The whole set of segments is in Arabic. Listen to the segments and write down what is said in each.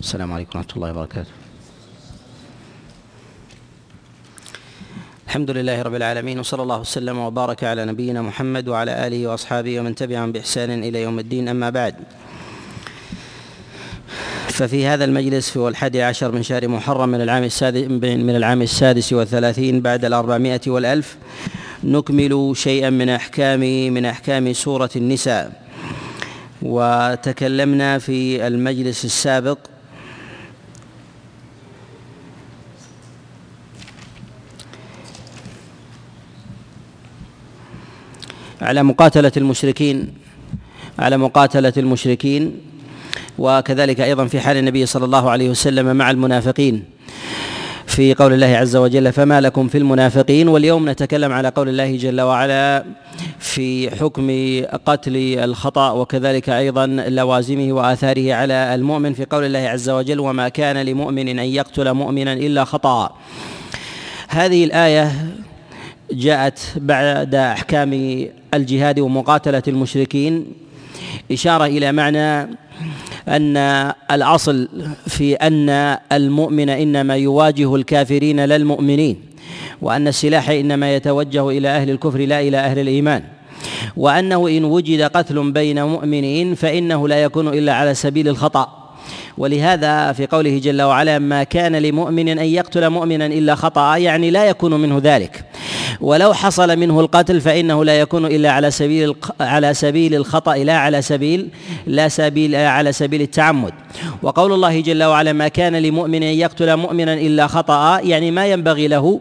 السلام عليكم ورحمة الله وبركاته. الحمد لله رب العالمين وصلى الله وسلم وبارك على نبينا محمد وعلى آله وأصحابه ومن تبعهم بإحسان إلى يوم الدين أما بعد. ففي هذا المجلس في الحادي عشر من شهر محرم من العام السادس من العام السادس والثلاثين بعد الأربعمائة والألف نكمل شيئا من أحكام من أحكام سورة النساء. وتكلمنا في المجلس السابق على مقاتلة المشركين على مقاتلة المشركين وكذلك أيضا في حال النبي صلى الله عليه وسلم مع المنافقين. في قول الله عز وجل فما لكم في المنافقين واليوم نتكلم على قول الله جل وعلا في حكم قتل الخطأ وكذلك أيضا لوازمه وآثاره على المؤمن في قول الله عز وجل وما كان لمؤمن أن يقتل مؤمنا إلا خطأ هذه الآية جاءت بعد أحكام الجهاد ومقاتلة المشركين إشارة إلى معنى أن الأصل في أن المؤمن إنما يواجه الكافرين لا المؤمنين وأن السلاح إنما يتوجه إلى أهل الكفر لا إلى أهل الإيمان وأنه إن وجد قتل بين مؤمنين فإنه لا يكون إلا على سبيل الخطأ. ولهذا في قوله جل وعلا ما كان لمؤمن أن يقتل مؤمنا إلا خطأ يعني لا يكون منه ذلك. ولو حصل منه القتل فإنه لا يكون إلا على سبيل على سبيل الخطأ لا على سبيل لا سبيل على سبيل التعمد. وقول الله جل وعلا ما كان لمؤمن أن يقتل مؤمنا إلا خطأ يعني ما ينبغي له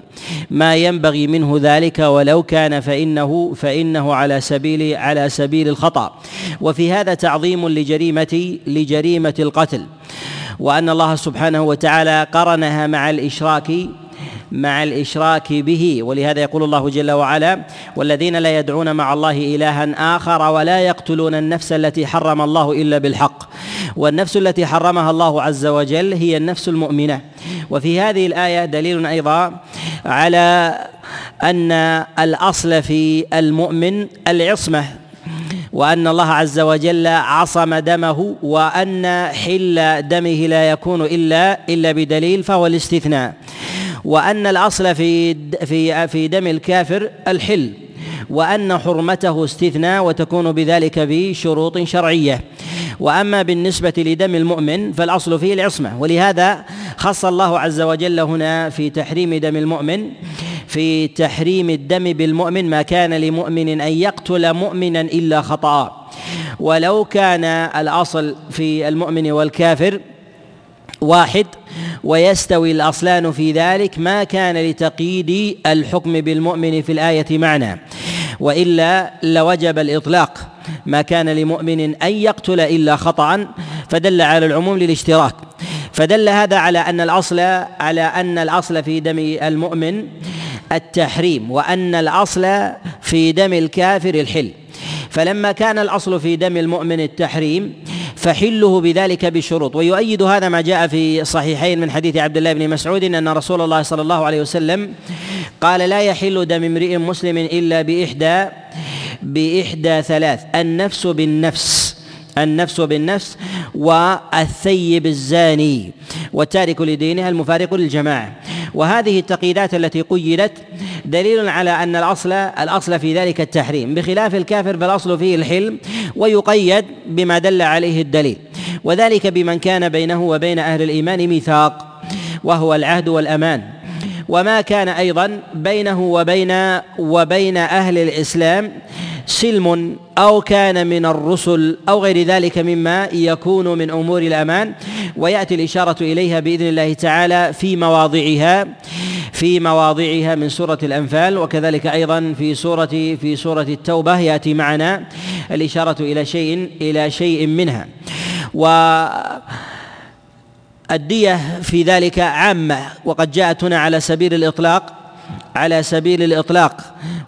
ما ينبغي منه ذلك ولو كان فإنه فإنه على سبيل على سبيل الخطأ. وفي هذا تعظيم لجريمة لجريمة القتل. وأن الله سبحانه وتعالى قرنها مع الإشراك مع الإشراك به. ولهذا يقول الله جل وعلا والذين لا يدعون مع الله إلها آخر ولا يقتلون النفس التي حرم الله إلا بالحق. والنفس التي حرمها الله عز وجل هي النفس المؤمنة. وفي هذه الآية دليل أيضا على أن الأصل في المؤمن العصمة وأن الله عز وجل عصم دمه وأن حل دمه لا يكون إلا إلا بدليل فهو الاستثناء. وأن الأصل في في في دم الكافر الحل وأن حرمته استثناء وتكون بذلك بشروط شرعية. وأما بالنسبة لدم المؤمن فالأصل فيه العصمة. ولهذا خص الله عز وجل هنا في تحريم دم المؤمن في تحريم الدم بالمؤمن ما كان لمؤمن أن يقتل مؤمنا إلا خطأ. ولو كان الأصل في المؤمن والكافر واحد ويستوي الأصلان في ذلك. ما كان لتقييد الحكم بالمؤمن في الآية معنى وإلا لوجب الإطلاق. ما كان لمؤمن أن يقتل إلا خطأ فدل على العموم للاشتراك. فدل هذا على أن الأصل على أن الأصل في دم المؤمن التحريم وأن الأصل في دم الكافر الحل. فلما كان الأصل في دم المؤمن التحريم فحله بذلك بشروط. ويؤيد هذا ما جاء في صحيحين من حديث عبد الله بن مسعود إن رسول الله صلى الله عليه وسلم قال لا يحل دم امرئ مسلم إلا بإحدى بإحدى ثلاث النفس بالنفس النفس بالنفس والثيب الزاني والتارك لدينها المفارق للجماعة. وهذه التقييدات التي قيدت دليل على أن الأصل الأصل في ذلك التحريم. بخلاف الكافر فالأصل فيه الحلم ويقيد بما دل عليه الدليل. وذلك بمن كان بينه وبين أهل الإيمان ميثاق وهو العهد والأمان. وما كان أيضا بينه وبين وبين أهل الإسلام سلم أو كان من الرسل أو غير ذلك مما يكون من أمور الأمان. ويأتي الإشارة إليها بإذن الله تعالى في مواضعها في مواضعها من سورة الأنفال. وكذلك أيضا في سوره في سورة التوبة يأتي معنا الإشارة إلى شيء إلى شيء منها. و الدية في ذلك عامة وقد جاءت هنا على سبيل الإطلاق على سبيل الإطلاق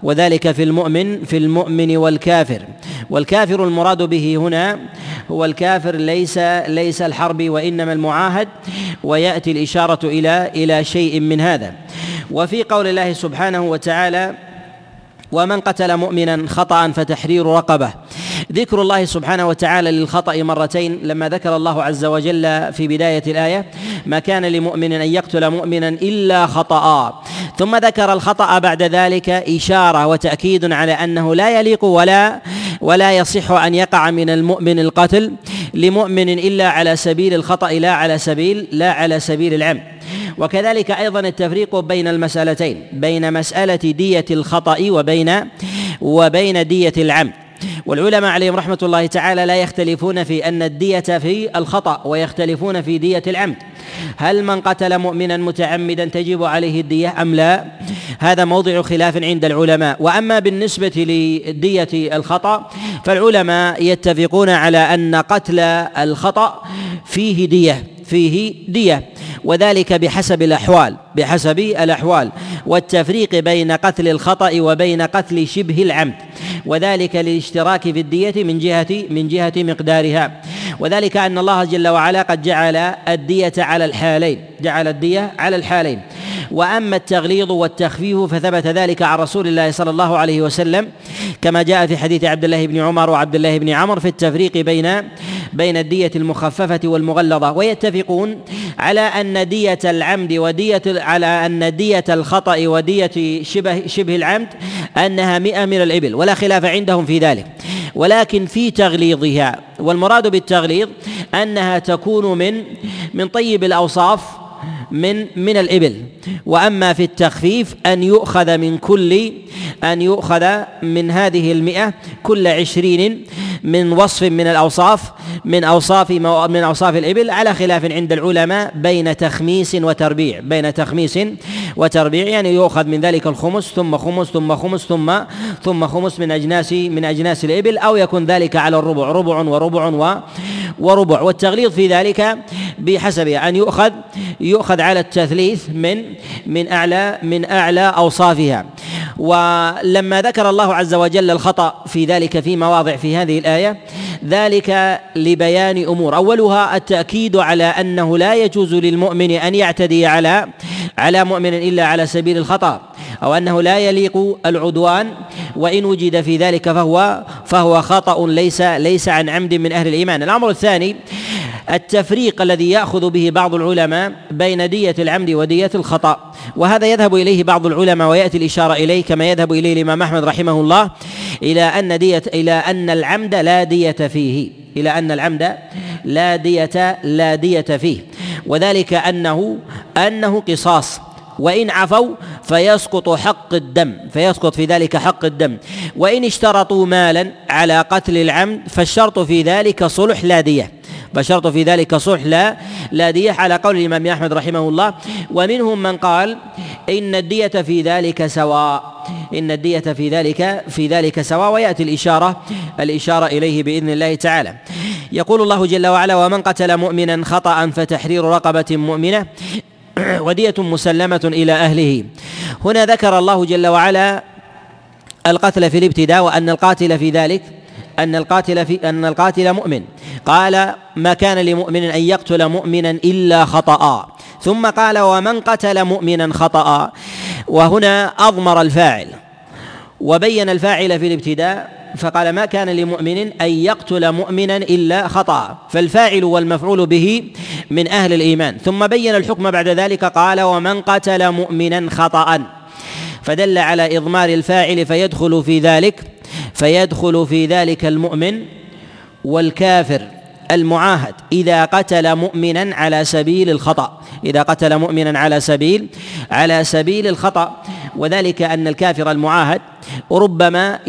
وذلك في المؤمن في المؤمن والكافر. والكافر المراد به هنا هو الكافر ليس ليس الحرب وإنما المعاهد ويأتي الإشارة إلى إلى شيء من هذا. وفي قول الله سبحانه وتعالى ومن قتل مؤمنا خطأ فتحرير رقبة. ذكر الله سبحانه وتعالى للخطأ مرتين لما ذكر الله عز وجل في بداية الآية ما كان لمؤمن أن يقتل مؤمنا إلا خطأ ثم ذكر الخطأ بعد ذلك إشارة وتأكيد على أنه لا يليق ولا ولا يصح أن يقع من المؤمن القتل لمؤمن إلا على سبيل الخطأ لا على سبيل لا على سبيل العمد وكذلك أيضا التفريق بين المسألتين بين مسألة دية الخطأ وبين وبين دية العمد. والعلماء عليهم رحمة الله تعالى لا يختلفون في أن الدية في الخطأ ويختلفون في دية العمد. هل من قتل مؤمنا متعمدا تجب عليه الدية أم لا؟ هذا موضع خلاف عند العلماء. وأما بالنسبة لدية الخطأ فالعلماء يتفقون على أن قتل الخطأ فيه دية فيه دية وذلك بحسب الأحوال بحسب الأحوال والتفريق بين قتل الخطأ وبين قتل شبه العمد وذلك للاشتراك في الدية من جهة من جهة مقدارها. وذلك أن الله جل وعلا قد جعل الدية على الحالين جعل الدية على الحالين. وأما التغليظ والتخفيف فثبت ذلك عن رسول الله صلى الله عليه وسلم كما جاء في حديث عبد الله بن عمر وعبد الله بن عمر في التفريق بين بين الدية المخففة والمغلظة. ويتفقون على أن دية العمد ودية على أن دية الخطأ ودية شبه شبه العمد أنها مئة من الإبل ولا خلاف عندهم في ذلك. ولكن في تغليظها. والمراد بالتغليظ أنها تكون من من طيب الأوصاف من من الإبل. وأما في التخفيف أن يؤخذ من كل أن يؤخذ من هذه المئة كل عشرين من وصف من الأوصاف من أوصاف من أوصاف الإبل على خلاف عند العلماء بين تخميس وتربيع بين تخميس وتربيع يعني يؤخذ من ذلك الخمس ثم خمس ثم خمس ثم ثم خمس من أجناس من أجناس الإبل أو يكون ذلك على الربع ربع وربع و وربع. والتغليظ في ذلك بحسب أن يؤخذ يؤخذ على التثليث من من أعلى من أعلى أوصافها. ولما ذكر الله عز وجل الخطأ في ذلك في مواضع في هذه الآية. ذلك لبيان أمور. أولها التأكيد على أنه لا يجوز للمؤمن أن يعتدي على على مؤمن إلا على سبيل الخطأ أو أنه لا يليق العدوان وإن وجد في ذلك فهو فهو خطأ ليس ليس عن عمد من أهل الإيمان. الأمر الثاني التفريق الذي يأخذ به بعض العلماء بين دية العمد ودية الخطأ. وهذا يذهب إليه بعض العلماء ويأتي الإشارة إليه كما يذهب إليه الإمام أحمد رحمه الله إلى أن دية إلى أن العمد لا دية فيه. إلى أن العمد لا دية لا دية فيه. وذلك أنه أنه قصاص. وإن عفوا فيسقط حق الدم فيسقط في ذلك حق الدم. وإن اشترطوا مالا على قتل العمد فالشرط في ذلك صلح لا دية. فشرط في ذلك صلح لا لا دية على قول الإمام أحمد رحمه الله. ومنهم من قال إن الدية في ذلك سواء إن الدية في ذلك في ذلك سواء ويأتي الإشارة الإشارة إليه بإذن الله تعالى. يقول الله جل وعلا ومن قتل مؤمنا خطأ فتحرير رقبة مؤمنة ودية مسلمة إلى أهله. هنا ذكر الله جل وعلا القتل في الابتداء وأن القاتل في ذلك أن القاتل في أن القاتل مؤمن. قال ما كان لمؤمن أن يقتل مؤمنا إلا خطأ. ثم قال ومن قتل مؤمنا خطأ. وهنا أضمر الفاعل. وبين الفاعل في الابتداء فقال ما كان لمؤمن أن يقتل مؤمنا إلا خطأ. فالفاعل والمفعول به من أهل الإيمان. ثم بين الحكم بعد ذلك قال ومن قتل مؤمنا خطأ. فدل على إضمار الفاعل فيدخل في ذلك. فيدخل في ذلك المؤمن والكافر المعاهد إذا قتل مؤمنا على سبيل الخطأ. إذا قتل مؤمنا على سبيل على سبيل الخطأ. وذلك أن الكافر المعاهد ربما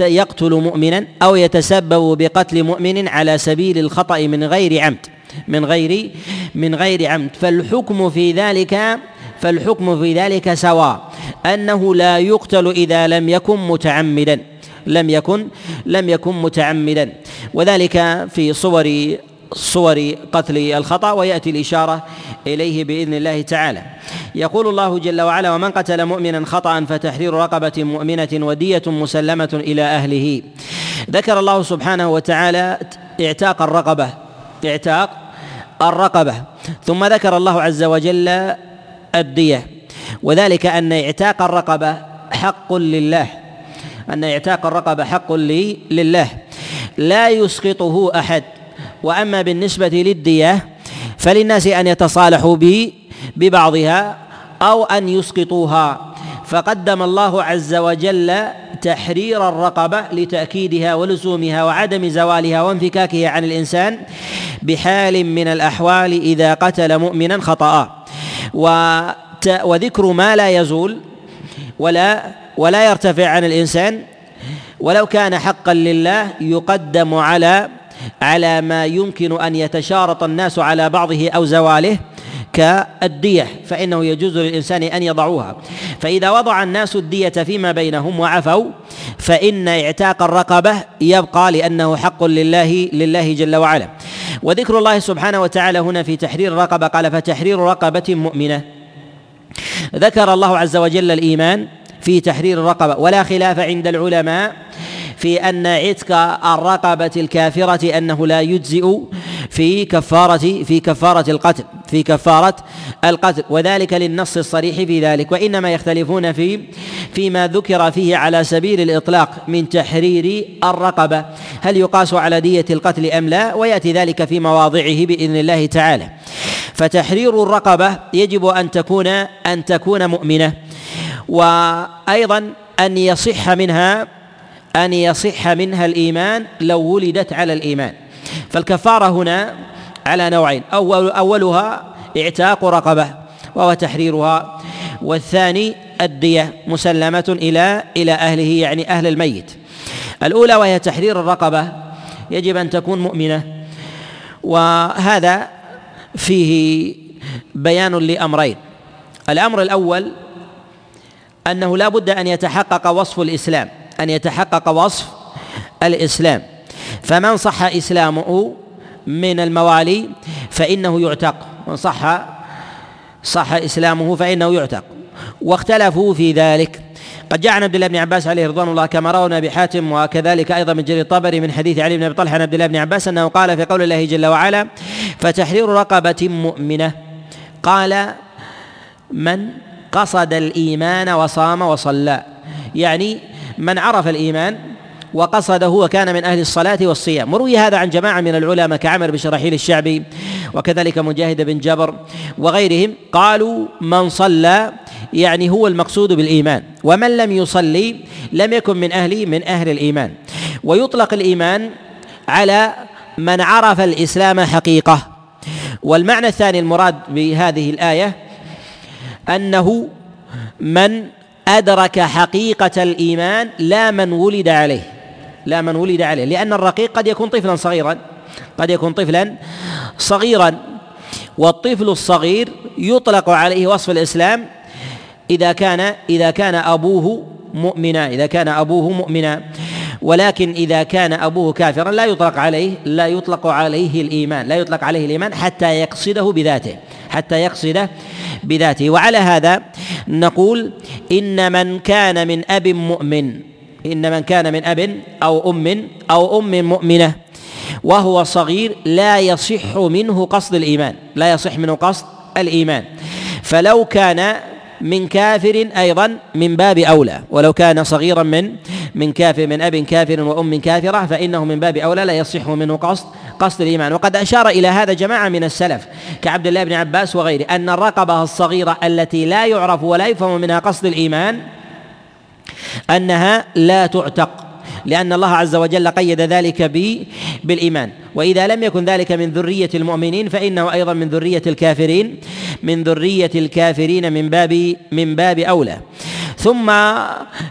يقتل مؤمنا أو يتسبب بقتل مؤمن على سبيل الخطأ من غير عمد. من غير من غير عمد. فالحكم في ذلك فالحكم في ذلك سواء. أنه لا يقتل إذا لم يكن متعمدا. لم يكن لم يكن متعمدا. وذلك في صور صور قتل الخطأ ويأتي الإشارة إليه بإذن الله تعالى. يقول الله جل وعلا ومن قتل مؤمنا خطأ فتحرير رقبة مؤمنة ودية مسلمة إلى أهله. ذكر الله سبحانه وتعالى اعتاق الرقبة اعتاق الرقبة. ثم ذكر الله عز وجل الدية. وذلك أن اعتاق الرقبة حق لله. أن إعتاق الرقبة حق لله. لا يسقطه أحد. وأما بالنسبة للدية فللناس أن يتصالحوا ببعضها أو أن يسقطوها. فقدم الله عز وجل تحرير الرقبة لتأكيدها ولزومها وعدم زوالها وانفكاكها عن الإنسان بحال من الأحوال إذا قتل مؤمنا خطأ. وذكر ما لا يزول ولا ولا يرتفع عن الإنسان. ولو كان حقا لله يقدم على على ما يمكن أن يتشارط الناس على بعضه أو زواله كالدية فإنه يجوز للإنسان أن يضعوها. فإذا وضع الناس الدية فيما بينهم وعفوا فإن اعتاق الرقبة يبقى لأنه حق لله لله جل وعلا. وذكر الله سبحانه وتعالى هنا في تحرير الرقبة قال فتحرير رقبة مؤمنة ذكر الله عز وجل الإيمان في تحرير الرقبة. ولا خلاف عند العلماء في أن عتق الرقبة الكافرة أنه لا يجزئ في كفارة في كفارة القتل في كفارة القتل. وذلك للنص الصريح في ذلك. وإنما يختلفون في فيما ذكر فيه على سبيل الإطلاق من تحرير الرقبة. هل يقاس على دية القتل أم لا؟ ويأتي ذلك في مواضعه بإذن الله تعالى. فتحرير الرقبة يجب أن تكون أن تكون مؤمنة. وأيضا أن يصح منها أن يصح منها الإيمان لو ولدت على الإيمان. فالكفارة هنا على نوعين. أول أولها اعتاق رقبة وهو تحريرها. والثاني الدية مسلمة إلى إلى أهله يعني أهل الميت. الأولى وهي تحرير الرقبة. يجب أن تكون مؤمنة. وهذا فيه بيان لأمرين. الأمر الأول أنه لا بد أن يتحقق وصف الإسلام أن يتحقق وصف الإسلام. فمن صح إسلامه من الموالي فإنه يعتق. من صح صح إسلامه فإنه يعتق. واختلفوا في ذلك. قد جاء عن عبد الله بن عباس عليه رضوان الله كما روى أبي حاتم وكذلك أيضا من جرير الطبري من حديث علي بن أبي طلحة عن عبد الله بن عباس أنه قال في قول الله جل وعلا فتحرير رقبة مؤمنة. قال من قصد الإيمان وصام وصلى. يعني من عرف الإيمان وقصده وكان من أهل الصلاة والصيام. وروي هذا عن جماعة من العلماء كعمر بن شرحيل الشعبي وكذلك مجاهد بن جبر وغيرهم قالوا من صلى يعني هو المقصود بالإيمان ومن لم يصلي لم يكن من أهل من أهل الإيمان. ويطلق الإيمان على من عرف الإسلام حقيقة. والمعنى الثاني المراد بهذه الآية أنه من أدرك حقيقة الإيمان لا من ولد عليه. لا من ولد عليه. لأن الرقيق قد يكون طفلا صغيرا قد يكون طفلا صغيرا. والطفل الصغير يطلق عليه وصف الإسلام إذا كان إذا كان أبوه مؤمنا إذا كان أبوه مؤمنا. ولكن إذا كان أبوه كافرا لا يطلق عليه لا يطلق عليه الإيمان لا يطلق عليه الإيمان حتى يقصده بذاته. حتى يقصده بذاته. وعلى هذا نقول إن من كان من أب مؤمن إن من كان من أب أو أم أو أم مؤمنة وهو صغير لا يصح منه قصد الإيمان لا يصح منه قصد الإيمان. فلو كان من كافر أيضا من باب أولى. ولو كان صغيرا من من كافر من أب كافر وأم كافرة فإنه من باب أولى لا يصح منه قصد قصد الإيمان. وقد أشار إلى هذا جماعة من السلف كعبد الله بن عباس وغيره أن الرقبة الصغيرة التي لا يعرف ولا يفهم منها قصد الإيمان أنها لا تعتق. لأن الله عز وجل قيد ذلك بالإيمان. وإذا لم يكن ذلك من ذرية المؤمنين فإنه أيضا من ذرية الكافرين من ذرية الكافرين من باب من باب أولى. ثم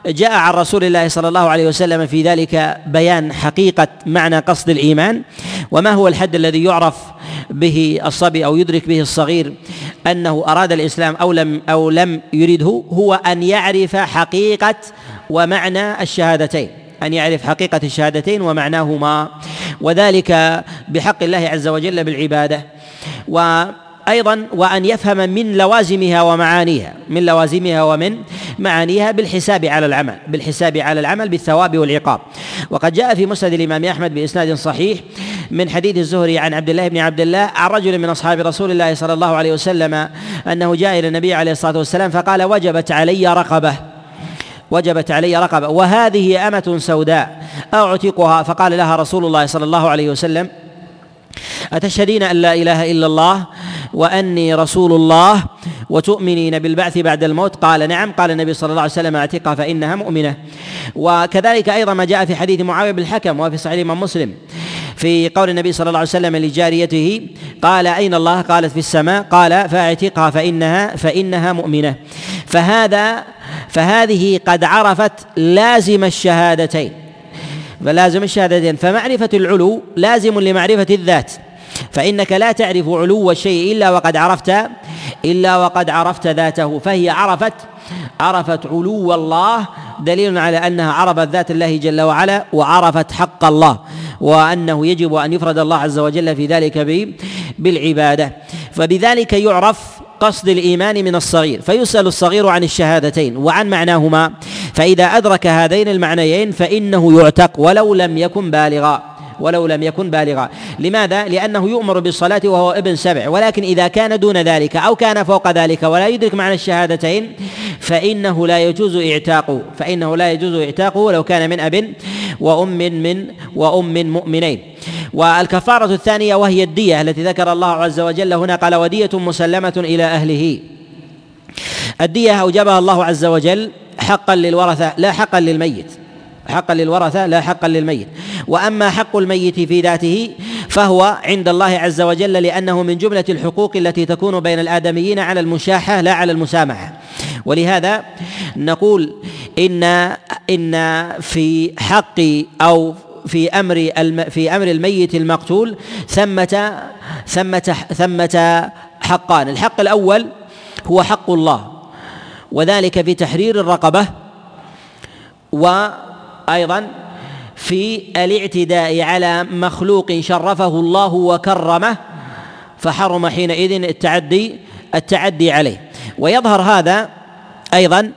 جاء عن رسول الله صلى الله عليه وسلم في ذلك بيان حقيقة معنى قصد الإيمان. وما هو الحد الذي يعرف به الصبي أو يدرك به الصغير أنه أراد الإسلام أو لم أو لم يريده؟ هو أن يعرف حقيقة ومعنى الشهادتين. أن يعرف حقيقة الشهادتين ومعناهما وذلك بحق الله عز وجل بالعبادة. وأيضا وأن يفهم من لوازمها ومعانيها من لوازمها ومن معانيها بالحساب على العمل بالحساب على العمل بالثواب والعقاب. وقد جاء في مسند الإمام أحمد بإسناد صحيح من حديث الزهري عن عبد الله بن عبد الله عن رجل من أصحاب رسول الله صلى الله عليه وسلم أنه جاء إلى النبي عليه الصلاة والسلام فقال وجبت علي رقبة. وجبت علي رقبة وهذه أمة سوداء أعتقها؟ فقال لها رسول الله صلى الله عليه وسلم أتشهدين أن لا إله إلا الله وأني رسول الله وتؤمنين بالبعث بعد الموت؟ قال نعم. قال النبي صلى الله عليه وسلم أعتقها فإنها مؤمنة. وكذلك أيضا ما جاء في حديث معاوية بن الحكم وفي صحيح الإمام مسلم. في قول النبي صلى الله عليه وسلم لجاريته قال أين الله؟ قالت في السماء. قال فأعتقها فإنها فإنها مؤمنة. فهذا فهذه قد عرفت لازم الشهادتين. فلازم الشهادتين. فمعرفة العلو لازم لمعرفة الذات. فإنك لا تعرف علو الشيء إلا وقد عرفت إلا وقد عرفت ذاته. فهي عرفت عرفت علو الله دليل على أنها عرفت ذات الله جل وعلا وعرفت حق الله. وأنه يجب أن يفرد الله عز وجل في ذلك بالعبادة. فبذلك يعرف قصد الإيمان من الصغير. فيسأل الصغير عن الشهادتين وعن معناهما. فإذا أدرك هذين المعنيين فإنه يعتق ولو لم يكن بالغا. ولو لم يكن بالغا. لماذا؟ لأنه يؤمر بالصلاة وهو ابن سبع. ولكن إذا كان دون ذلك أو كان فوق ذلك ولا يدرك معنى الشهادتين فإنه لا يجوز إعتاقه. فإنه لا يجوز إعتاقه ولو كان من أب وأم من وأم مؤمنين. والكفارة الثانية وهي الدية التي ذكر الله عز وجل هنا. قال ودية مسلمة إلى أهله. الدية أوجبها الله عز وجل حقا للورثة لا حقا للميت. حقا للورثة لا حقا للميت. وأما حق الميت في ذاته فهو عند الله عز وجل لأنه من جملة الحقوق التي تكون بين الآدميين على المشاحة لا على المسامحة. ولهذا نقول إن إن في حق أو في أمر في أمر الميت المقتول ثمة ثمة ثمة حقان. الحق الأول هو حق الله وذلك في تحرير الرقبة وأيضا في الاعتداء على مخلوق شرفه الله وكرمه فحرم حينئذ التعدي التعدي عليه. ويظهر هذا أيضا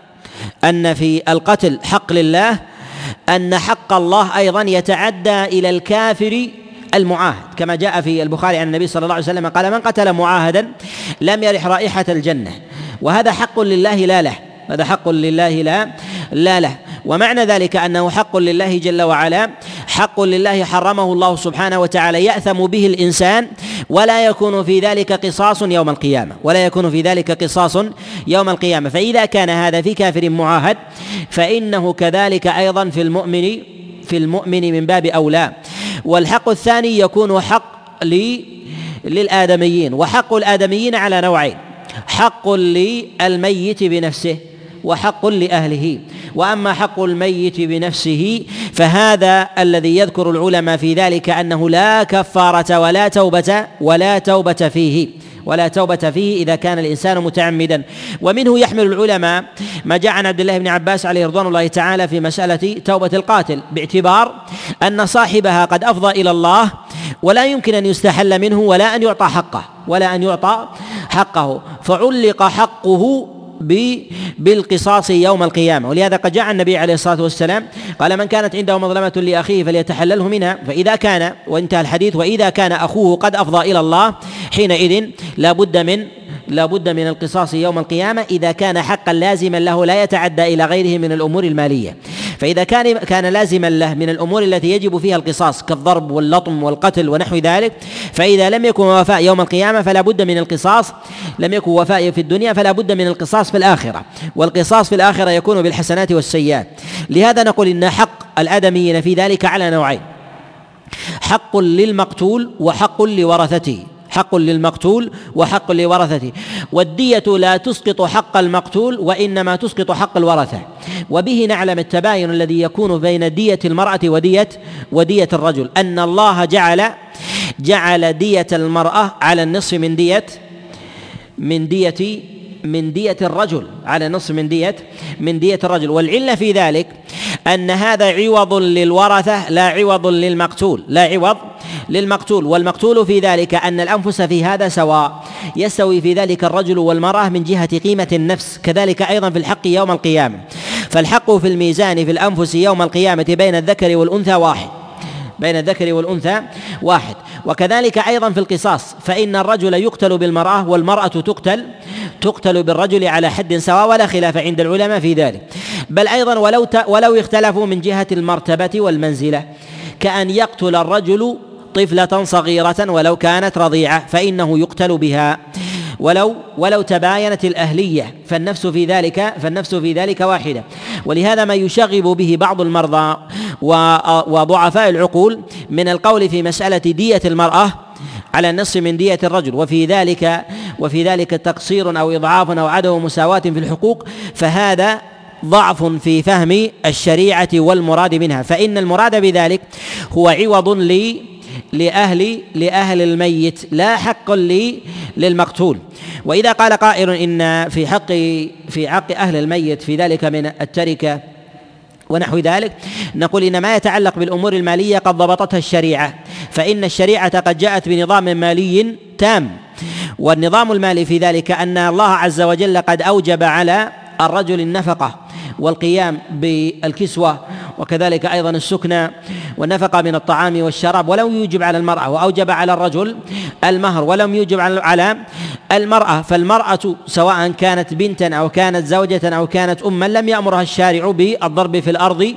أن في القتل حق لله أن حق الله أيضا يتعدى إلى الكافر المعاهد. كما جاء في البخاري عن النبي صلى الله عليه وسلم قال من قتل معاهدا لم يرح رائحة الجنة وهذا حق لله لا له. هذا حق لله لا لا له. ومعنى ذلك أنه حق لله جل وعلا حق لله حرمه الله سبحانه وتعالى يأثم به الإنسان ولا يكون في ذلك قصاص يوم القيامة ولا يكون في ذلك قصاص يوم القيامة. فإذا كان هذا في كافر معاهد فإنه كذلك أيضا في المؤمن في المؤمن من باب أولى. والحق الثاني يكون حق لي للآدميين وحق الآدميين على نوعين حق للميت بنفسه وحق لأهله. وأما حق الميت بنفسه فهذا الذي يذكر العلماء في ذلك أنه لا كفارة ولا توبة ولا توبة فيه. ولا توبة فيه إذا كان الإنسان متعمدا. ومنه يحمل العلماء ما جاء عن عبد الله بن عباس عليه رضوان الله تعالى في مسألة توبة القاتل باعتبار أن صاحبها قد أفضى إلى الله ولا يمكن أن يستحل منه ولا أن يعطى حقه ولا أن يعطى حقه. فعلق حقه بالقصاص يوم القيامة. ولهذا قد جاء النبي عليه الصلاة والسلام قال من كانت عنده مظلمة لأخيه فليتحلله منها. فإذا كان وانتهى الحديث وإذا كان أخوه قد أفضى إلى الله حينئذ لا بد من لا بد من القصاص يوم القيامة إذا كان حقا لازما له لا يتعدى إلى غيره من الأمور المالية. فإذا كان كان لازما له من الأمور التي يجب فيها القصاص كالضرب واللطم والقتل ونحو ذلك فإذا لم يكن وفاء يوم القيامة فلا بد من القصاص. لم يكن وفاء في الدنيا فلا بد من القصاص في الآخرة. والقصاص في الآخرة يكون بالحسنات والسيئات. لهذا نقول إن حق الآدميين في ذلك على نوعين حق للمقتول وحق لورثته. حق للمقتول وحق لورثته. والدية لا تسقط حق المقتول وإنما تسقط حق الورثة. وبه نعلم التباين الذي يكون بين دية المرأة ودية ودية الرجل. أن الله جعل جعل دية المرأة على النصف من دية من دية من دية الرجل على نصف من دية من دية الرجل. والعلة في ذلك أن هذا عوض للورثة لا عوض للمقتول لا عوض للمقتول. والمقتول في ذلك أن الأنفس في هذا سواء يستوي في ذلك الرجل والمرأة من جهة قيمة النفس كذلك أيضا في الحق يوم القيامة. فالحق في الميزان في الأنفس يوم القيامة بين الذكر والأنثى واحد بين الذكر والأنثى واحد. وكذلك أيضا في القصاص فإن الرجل يقتل بالمرأة والمرأة تقتل تقتل بالرجل على حد سواء ولا خلاف عند العلماء في ذلك. بل أيضا ولو ولو اختلفوا من جهة المرتبة والمنزلة كأن يقتل الرجل طفلة صغيرة ولو كانت رضيعة فإنه يقتل بها. ولو ولو تباينت الأهلية فالنفس في ذلك فالنفس في ذلك واحدة. ولهذا ما يشغب به بعض المرضى وضعفاء العقول من القول في مسألة دية المرأة على النصف من دية الرجل. وفي ذلك وفي ذلك تقصير أو إضعاف أو عدم مساواة في الحقوق فهذا ضعف في فهم الشريعة والمراد منها. فإن المراد بذلك هو عوض لي لأهل لأهل الميت لا حق لي للمقتول. وإذا قال قائل إن في حق في حق أهل الميت في ذلك من التركة ونحو ذلك نقول إن ما يتعلق بالأمور المالية قد ضبطتها الشريعة فإن الشريعة قد جاءت بنظام مالي تام. والنظام المالي في ذلك أن الله عز وجل قد أوجب على الرجل النفقة. والقيام بالكسوة وكذلك أيضا السكنى والنفقة من الطعام والشراب ولم يوجب على المرأة وأوجب على الرجل المهر ولم يوجب على المرأة فالمرأة سواء كانت بنتا أو كانت زوجة أو كانت اما لم يأمرها الشارع بالضرب في الأرض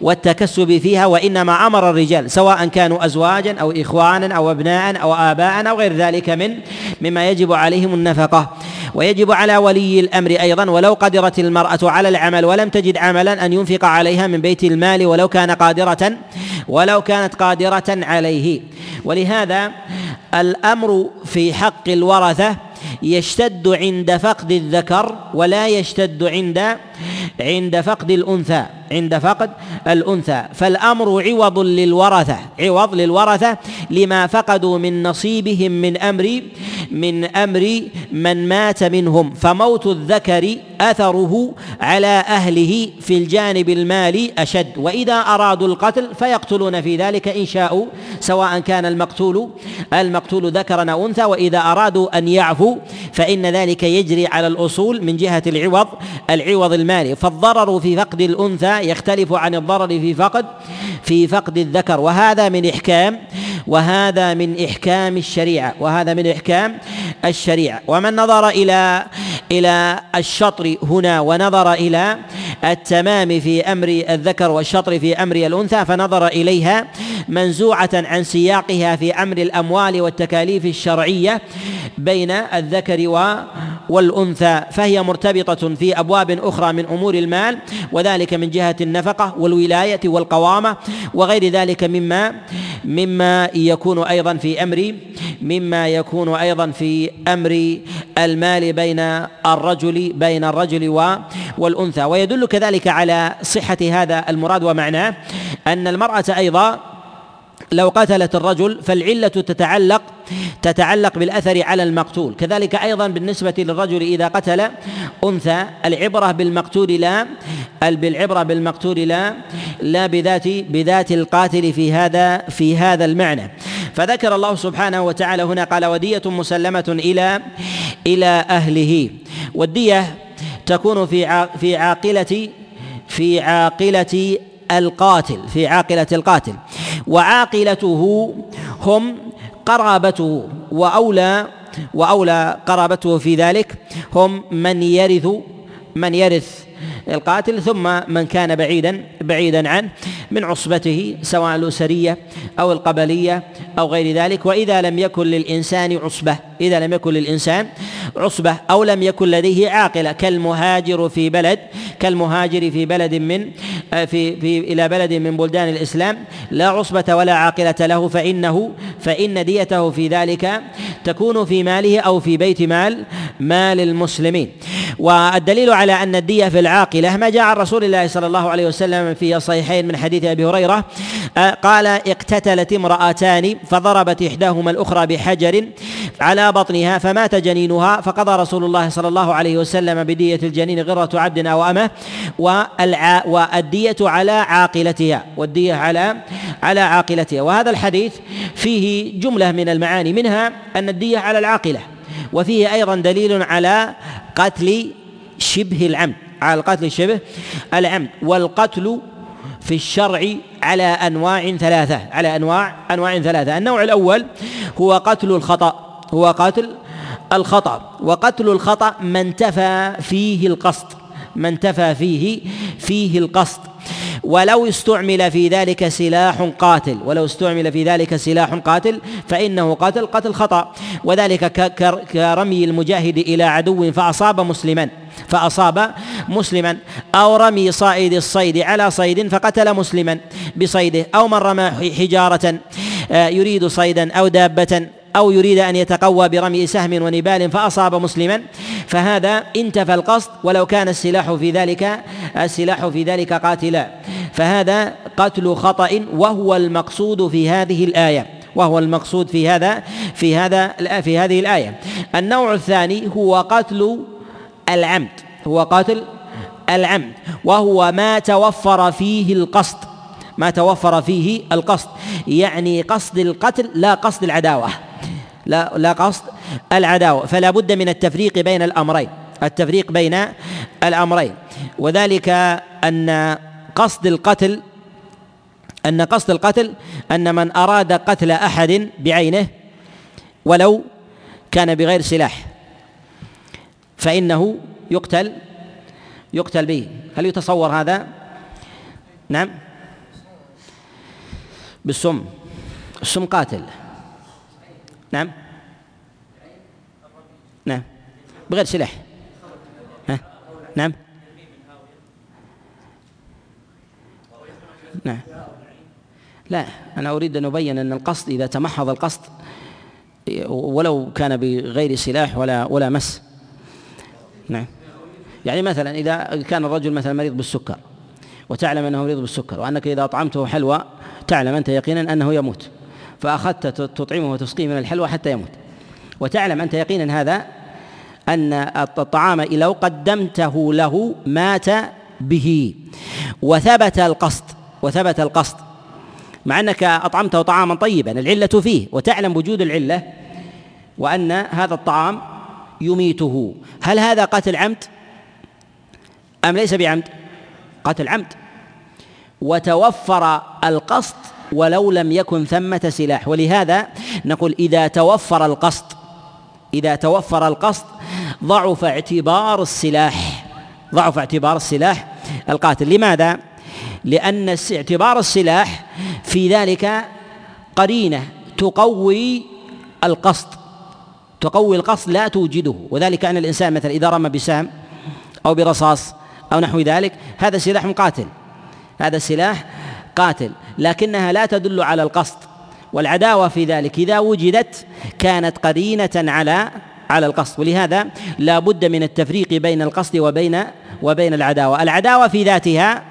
والتكسب فيها وإنما أمر الرجال سواء كانوا ازواجا أو اخوانا أو ابناء أو اباء أو غير ذلك من مما يجب عليهم النفقة. ويجب على ولي الأمر أيضا ولو قدرت المرأة على العمل ولم تجد عملا أن ينفق عليها من بيت المال ولو كان قادرة ولو كانت قادرة عليه. ولهذا الأمر في حق الورثة يشتد عند فقد الذكر ولا يشتد عند عند فقد الأنثى عند فقد الأنثى. فالأمر عوض للورثة عوض للورثة لما فقدوا من نصيبهم من أمر من أمر من مات منهم. فموت الذكر أثره على أهله في الجانب المالي أشد. وإذا أرادوا القتل فيقتلون في ذلك إن شاءوا سواء كان المقتول المقتول ذكرا أو أنثى. وإذا أرادوا أن يعفوا فإن ذلك يجري على الأصول من جهة العوض العوض المالي. فالضرر في فقد الأنثى يختلف عن الضرر في فقد في فقد الذكر. وهذا من إحكام وهذا من إحكام الشريعة وهذا من إحكام الشريعة. ومن نظر إلى إلى الشطر هنا ونظر إلى التمام في أمر الذكر والشطر في أمر الأنثى فنظر إليها منزوعة عن سياقها في أمر الأموال والتكاليف الشرعية بين الذكر والأنثى فهي مرتبطة في أبواب أخرى من أمور المال وذلك من جهة النفقة والولاية والقوامة وغير ذلك مما مما يكون أيضا في أمر مما يكون أيضا في أمر المال بين الرجل بين الرجل والأنثى. ويدل كذلك على صحة هذا المراد ومعناه أن المرأة أيضا لو قتلت الرجل فالعلة تتعلق تتعلق بالأثر على المقتول. كذلك أيضا بالنسبة للرجل إذا قتل أنثى العبرة بالمقتول لا بالعبرة بالمقتول لا لا بذات بذات القاتل في هذا في هذا المعنى. فذكر الله سبحانه وتعالى هنا قال ودية مسلمة إلى إلى أهله. والدية تكون في في عاقلة في عاقلة القاتل في عاقلة القاتل. وعاقلته هم قرابته وأولى وأولى قرابته في ذلك هم من يرث من يرث القاتل ثم من كان بعيدا بعيدا عنه من عصبته سواء الأسرية أو القبلية أو غير ذلك. وإذا لم يكن للإنسان عصبة إذا لم يكن للإنسان عصبة أو لم يكن لديه عاقلة. كالمهاجر في بلد كالمهاجر في بلد من في في إلى بلد من بلدان الإسلام لا عصبة ولا عاقلة له. فإنه فإن ديته في ذلك تكون في ماله أو في بيت مال مال المسلمين. والدليل على أن الدية في العاقلة ما جاء عن رسول الله صلى الله عليه وسلم في الصحيحين من حديث أبي هريرة قال اقتتلت امرأتان فضربت إحداهما الأخرى بحجر على بطنها فمات جنينها فقضى رسول الله صلى الله عليه وسلم بدية الجنين غرة عبد أو أمة والدية على عاقلتها والدية على على عاقلتها. وهذا الحديث فيه جملة من المعاني منها أن الدية على العاقلة. وفيه أيضا دليل على قتل شبه العمد على القتل شبه العمد والقتل في الشرع على أنواع ثلاثة على أنواع أنواع ثلاثة. النوع الأول هو قتل الخطأ هو قتل الخطأ. وقتل الخطأ ما انتفى فيه القصد ما انتفى فيه فيه القصد. ولو استعمل في ذلك سلاح قاتل ولو استعمل في ذلك سلاح قاتل فإنه قتل قتل خطأ. وذلك كرمي المجاهد إلى عدو فأصاب مسلما فأصاب مسلما. أو رمي صائد الصيد على صيد فقتل مسلما بصيده أو من رمى حجارة آه، يريد صيدا أو دابة. أو يريد أن يتقوى برمي سهم ونبال فأصاب مسلما فهذا انتفى القصد ولو كان السلاح في ذلك السلاح في ذلك قاتلا. فهذا قتل خطأ وهو المقصود في هذه الآية وهو المقصود في هذا في هذا في هذه الآية. النوع الثاني هو قتل العمد هو قتل العمد وهو ما توفر فيه القصد ما توفر فيه القصد يعني قصد القتل لا قصد العداوة. لا لا قصد العداوة فلا بد من التفريق بين الأمرين التفريق بين الأمرين. وذلك أن قصد القتل أن قصد القتل أن من أراد قتل أحد بعينه ولو كان بغير سلاح فإنه يقتل يقتل به. هل يتصور هذا؟ نعم. بالسم السم قاتل. نعم. نعم. بغير سلاح. ها؟ نعم. نعم. لا أنا أريد أن أبين أن القصد إذا تمحض القصد ولو كان بغير سلاح ولا ولا مس. نعم. يعني مثلا إذا كان الرجل مثلا مريض بالسكر وتعلم أنه مريض بالسكر وأنك إذا أطعمته حلوى تعلم أنت يقينا أنه يموت. فأخذت تطعمه وتسقيه من الحلوى حتى يموت. وتعلم أنت يقينا هذا أن الطعام لو قدمته له مات به. وثبت القصد وثبت القصد. مع أنك أطعمته طعاما طيبا العلة فيه. وتعلم وجود العلة وأن هذا الطعام يميته. هل هذا قتل عمد؟ أم ليس بعمد؟ قتل عمد. وتوفر القصد ولو لم يكن ثمة سلاح. ولهذا نقول إذا توفر القصد إذا توفر القصد ضعف اعتبار السلاح ضعف اعتبار السلاح القاتل. لماذا؟ لأن اعتبار السلاح في ذلك قرينة تقوي القصد تقوي القصد لا توجده. وذلك أن الإنسان مثلا إذا رمى بسام أو برصاص أو نحو ذلك هذا سلاح قاتل هذا سلاح قاتل لكنها لا تدل على القصد. والعداوة في ذلك إذا وجدت كانت قرينة على على القصد. ولهذا لا بد من التفريق بين القصد وبين وبين العداوة. العداوة في ذاتها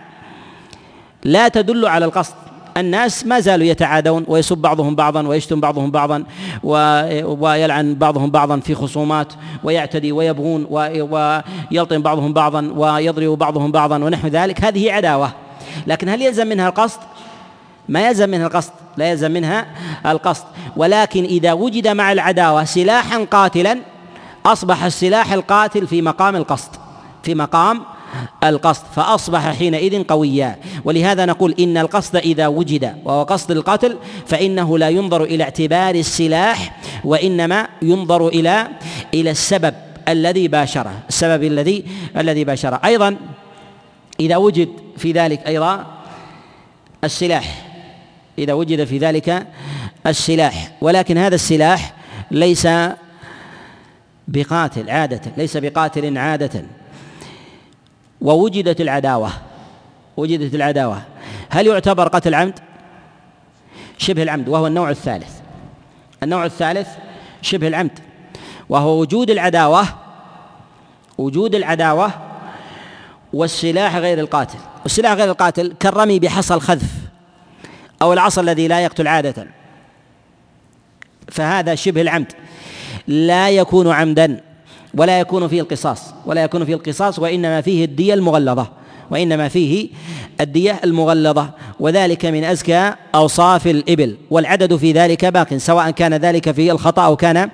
لا تدل على القصد. الناس ما زالوا يتعادون ويسب بعضهم بعضا ويشتم بعضهم بعضا ويلعن بعضهم بعضا في خصومات ويعتدي ويبغون ويلطم بعضهم بعضا ويضرب بعضهم بعضا ونحو ذلك. هذه عداوة. لكن هل يلزم منها القصد؟ ما يلزم منها القصد لا يلزم منها القصد. ولكن إذا وجد مع العداوة سلاحا قاتلا أصبح السلاح القاتل في مقام القصد في مقام القصد فأصبح حينئذ قويا. ولهذا نقول إن القصد إذا وجد وهو قصد القتل فإنه لا ينظر إلى اعتبار السلاح وإنما ينظر إلى إلى السبب الذي باشره السبب الذي الذي باشره. أيضا إذا وجد في ذلك أيضا السلاح إذا وجد في ذلك السلاح. ولكن هذا السلاح ليس بقاتل عادة ليس بقاتل عادة. ووجدت العداوة وجدت العداوة. هل يعتبر قتل عمد؟ شبه العمد وهو النوع الثالث. النوع الثالث شبه العمد وهو وجود العداوة وجود العداوة والسلاح غير القاتل. والسلاح غير القاتل كالرمي بحصى الخذف أو العصا الذي لا يقتل عادة. فهذا شبه العمد. لا يكون عمدا ولا يكون فيه القصاص ولا يكون فيه القصاص وإنما فيه الدية المغلظة وإنما فيه الدية المغلظة. وذلك من أزكى أوصاف الإبل والعدد في ذلك باق سواء كان ذلك في الخطأ أو كان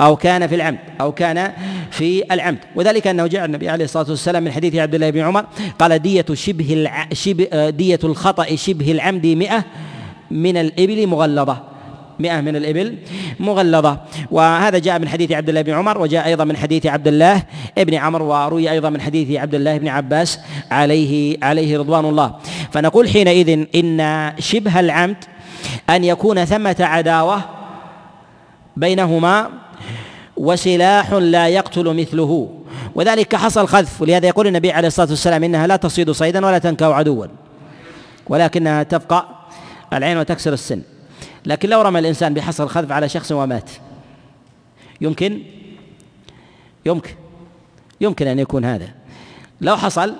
أو كان في العمد أو كان في العمد. وذلك أنه جاء النبي عليه الصلاة والسلام من حديث عبد الله بن عمر قال دية شبه الع... شبه دية الخطأ شبه العمد مئة من الإبل مغلظة. مئة من الإبل مغلظة. وهذا جاء من حديث عبد الله بن عمر وجاء أيضا من حديث عبد الله بن عمر وروي أيضا من حديث عبد الله بن عباس عليه عليه رضوان الله. فنقول حينئذ إن شبه العمد أن يكون ثمة عداوة بينهما وسلاح لا يقتل مثله. وذلك حصل خذف. ولهذا يقول النبي عليه الصلاة والسلام إنها لا تصيد صيدا ولا تنكأ عدوا ولكنها تبقى العين وتكسر السن. لكن لو رمى الإنسان بحصر الخذف على شخص ومات يمكن؟ يمكن. يمكن أن يكون هذا. لو حصل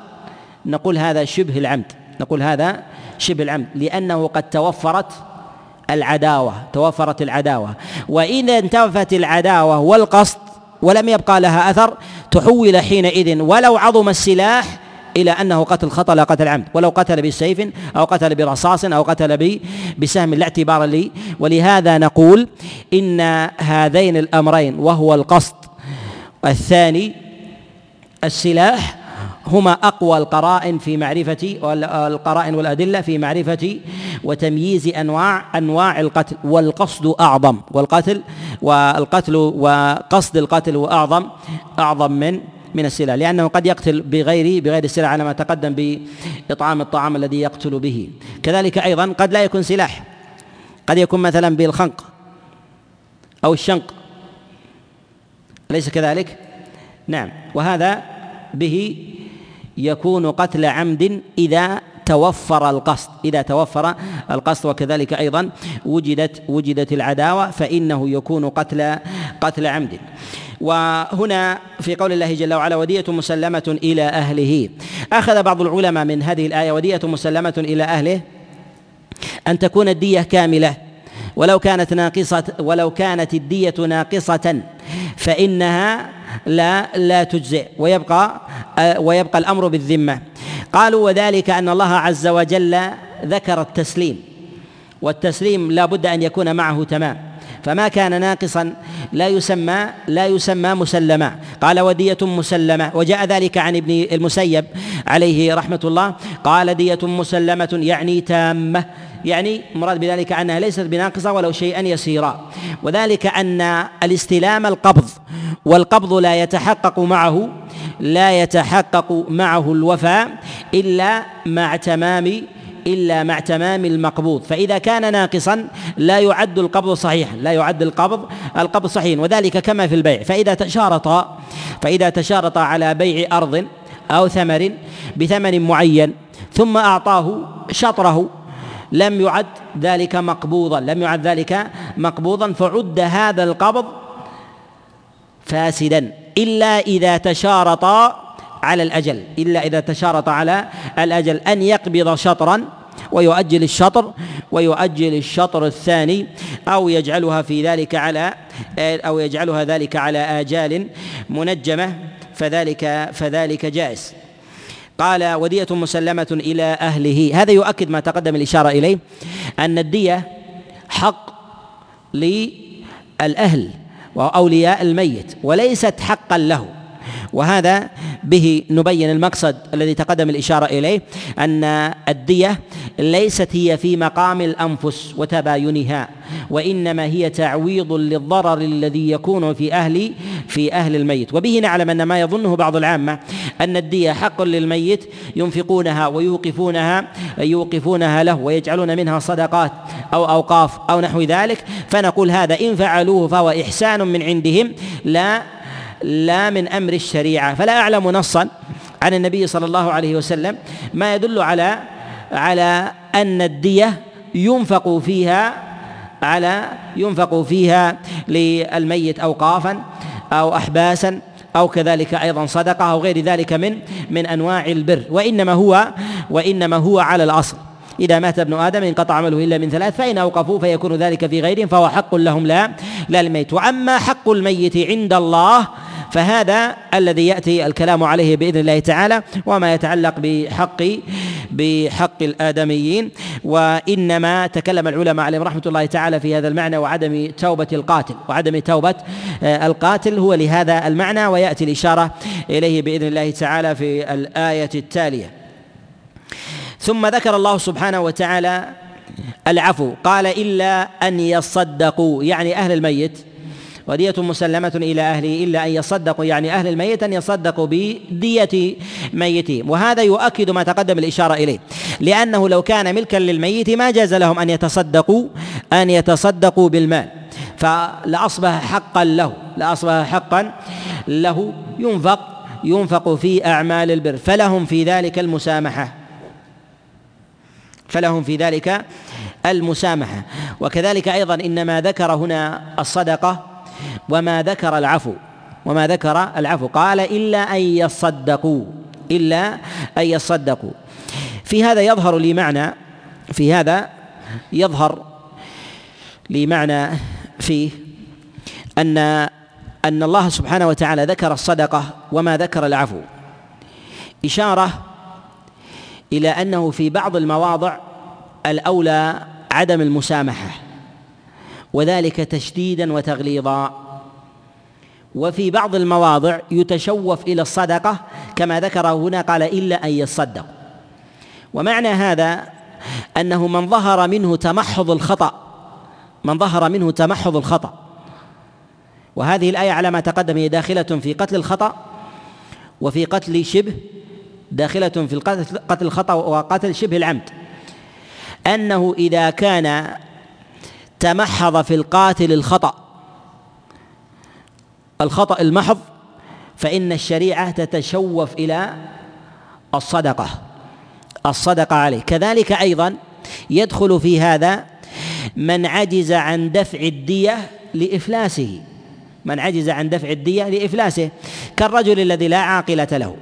نقول هذا شبه العمد. نقول هذا شبه العمد لأنه قد توفرت العداوة توفرت العداوة. وإذا انتفت العداوة والقصد ولم يبقى لها أثر تحول حينئذ ولو عظم السلاح إلى أنه قتل خطأ لا قتل عمد. ولو قتل بسيف أو قتل برصاص أو قتل بسهم لا اعتبار لي. ولهذا نقول إن هذين الأمرين وهو القصد الثاني السلاح هما أقوى القرائن في معرفة القرائن والأدلة في معرفة وتمييز أنواع أنواع القتل. والقصد أعظم. والقتل والقتل وقصد القتل أعظم أعظم من من السلع لأنه قد يقتل بغير بغير السلع على ما تقدم بإطعام الطعام الذي يقتل به. كذلك أيضا قد لا يكون سلاح. قد يكون مثلا بالخنق أو الشنق. أليس كذلك؟ نعم. وهذا به يكون قتل عمد إذا توفر القصد. إذا توفر القصد وكذلك أيضا وجدت وجدت العداوة فإنه يكون قتل قتل عمد. وهنا في قول الله جل وعلا ودية مسلمة إلى أهله. أخذ بعض العلماء من هذه الآية ودية مسلمة إلى أهله أن تكون الدية كاملة. ولو كانت ناقصة ولو كانت الدية ناقصة فإنها لا لا تجزئ. ويبقى ويبقى الأمر بالذمة. قالوا وذلك أن الله عز وجل ذكر التسليم. والتسليم لا بد أن يكون معه تمام. فما كان ناقصا لا يسمى لا يسمى مسلما. قال ودية مسلمة. وجاء ذلك عن ابن المسيب عليه رحمة الله. قال دية مسلمة يعني تامة. يعني مراد بذلك أنها ليست بناقصة ولو شيئا يسيرا. وذلك أن الاستلام القبض والقبض لا يتحقق معه لا يتحقق معه الوفاء إلا مع تمام إلا مع تمام المقبوض. فإذا كان ناقصا لا يعد القبض صحيحا لا يعد القبض القبض صحيحا وذلك كما في البيع. فإذا تشارط فإذا تشارط على بيع أرض أو ثمر بثمن معين ثم أعطاه شطره لم يعد ذلك مقبوضا لم يعد ذلك مقبوضا فعد هذا القبض فاسدا. إلا إذا تشارطا على الأجل إلا إذا تشارط على الأجل أن يقبض شطرا ويؤجل الشطر ويؤجل الشطر الثاني أو يجعلها في ذلك على أو يجعلها ذلك على آجال منجمة فذلك فذلك جائز. قال ودية مسلمة إلى أهله. هذا يؤكد ما تقدم الإشارة إليه أن الدية حق للأهل وأولياء الميت وليست حقا له. وهذا به نبين المقصد الذي تقدم الإشارة إليه أن الدية ليست هي في مقام الأنفس وتباينها وإنما هي تعويض للضرر الذي يكون في أهل في أهل الميت. وبه نعلم أن ما يظنه بعض العامة أن الدية حق للميت ينفقونها ويوقفونها يوقفونها له ويجعلون منها صدقات أو أوقاف أو نحو ذلك. فنقول هذا إن فعلوه فهو إحسان من عندهم لا لا من أمر الشريعة. فلا أعلم نصا عن النبي صلى الله عليه وسلم. ما يدل على على أن الدية ينفق فيها على ينفق فيها للميت اوقافا أو احباسا أو كذلك أيضا صدقة أو غير ذلك من من أنواع البر. وإنما هو وإنما هو على الأصل. إذا مات ابن آدم انقطع عمله إلا من ثلاث فإن أوقفوا فيكون ذلك في غيرهم فهو حق لهم لا لا الميت وأما حق الميت عند الله فهذا الذي يأتي الكلام عليه بإذن الله تعالى وما يتعلق بحق بحق الآدميين وإنما تكلم العلماء عليهم رحمة الله تعالى في هذا المعنى وعدم توبة القاتل. وعدم توبة آه، القاتل هو لهذا المعنى ويأتي الإشارة إليه بإذن الله تعالى في الآية التالية. ثم ذكر الله سبحانه وتعالى العفو قال إلا أن يصدقوا يعني أهل الميت ودية مسلمة إلى أهله إلا أن يصدقوا يعني أهل الميت أن يصدقوا بدية ميتهم وهذا يؤكد ما تقدم الإشارة إليه لأنه لو كان ملكا للميت ما جاز لهم أن يتصدقوا أن يتصدقوا بالمال. فلأصبح حقا له لأصبح حقا له ينفق ينفق في أعمال البر. فلهم في ذلك المسامحة. فلهم في ذلك المسامحة. وكذلك أيضا إنما ذكر هنا الصدقة وما ذكر العفو وما ذكر العفو. قال إلا أن يصدقوا إلا أن يصدقوا. في هذا يظهر لي معنى في هذا يظهر لي معنى فيه أن أن الله سبحانه وتعالى ذكر الصدقة وما ذكر العفو. إشارة إلى أنه في بعض المواضع الأولى عدم المسامحة. وذلك تشديدا وتغليظا. وفي بعض المواضع يتشوف إلى الصدقة كما ذكر هنا قال إلا أن يصدق ومعنى هذا أنه من ظهر منه تمحض الخطأ من ظهر منه تمحض الخطأ. وهذه الآية على ما تقدم هي داخلة في قتل الخطأ وفي قتل شبه داخلة في قتل الخطأ وقتل شبه العمد. أنه إذا كان تمحض في القاتل الخطأ. الخطأ المحض فإن الشريعة تتشوف إلى الصدقة. الصدقة عليه. كذلك أيضا يدخل في هذا من عجز عن دفع الدية لإفلاسه. من عجز عن دفع الدية لإفلاسه. كالرجل الذي لا عاقلة له.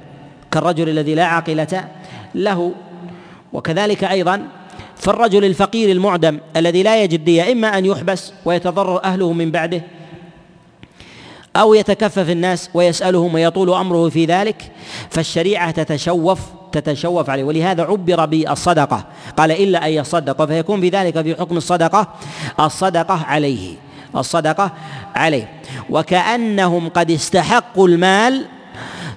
كالرجل الذي لا عاقلة له. وكذلك أيضا فالرجل الفقير المعدم الذي لا يجد دية إما أن يحبس ويتضرر أهله من بعده أو يتكفف الناس ويسألهم ويطول أمره في ذلك فالشريعة تتشوف تتشوف عليه. ولهذا عبر بالصدقة. قال إلا أن يصدق فيكون بذلك في حكم الصدقة الصدقة عليه الصدقة عليه. وكأنهم قد استحقوا المال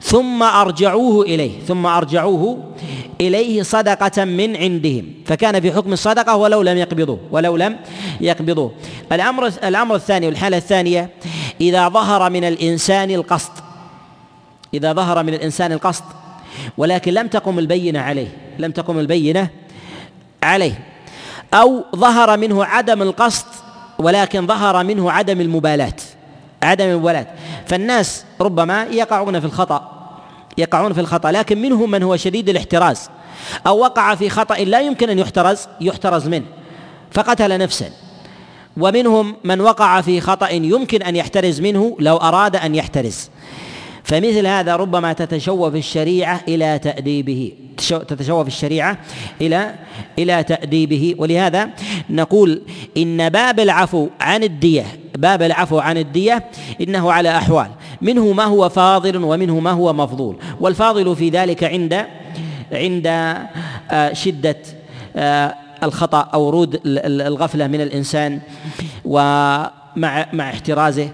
ثم أرجعوه إليه ثم أرجعوه إليه صدقة من عندهم. فكان في حكم الصدقة ولو لم يقبضوه ولو لم يقبضوه. الأمر الأمر الثاني والحالة الثانية إذا ظهر من الإنسان القصد إذا ظهر من الإنسان القصد ولكن لم تقم البينة عليه لم تقم البينة عليه. أو ظهر منه عدم القصد ولكن ظهر منه عدم المبالاة عدم المبالاة. فالناس ربما يقعون في الخطأ يقعون في الخطأ لكن منهم من هو شديد الاحتراز. أو وقع في خطأ لا يمكن أن يحترز يحترز منه فقتل نفسا. ومنهم من وقع في خطأ يمكن أن يحترز منه لو أراد أن يحترز. فمثل هذا ربما تتشوف الشريعة إلى تأديبه. تتشوف الشريعة إلى إلى تأديبه. ولهذا نقول إن باب العفو عن الدية باب العفو عن الدية إنه على أحوال. منه ما هو فاضل ومنه ما هو مفضول. والفاضل في ذلك عند عند آه، شدة آه، الخطأ أو ورود الغفلة من الإنسان ومع مع احترازه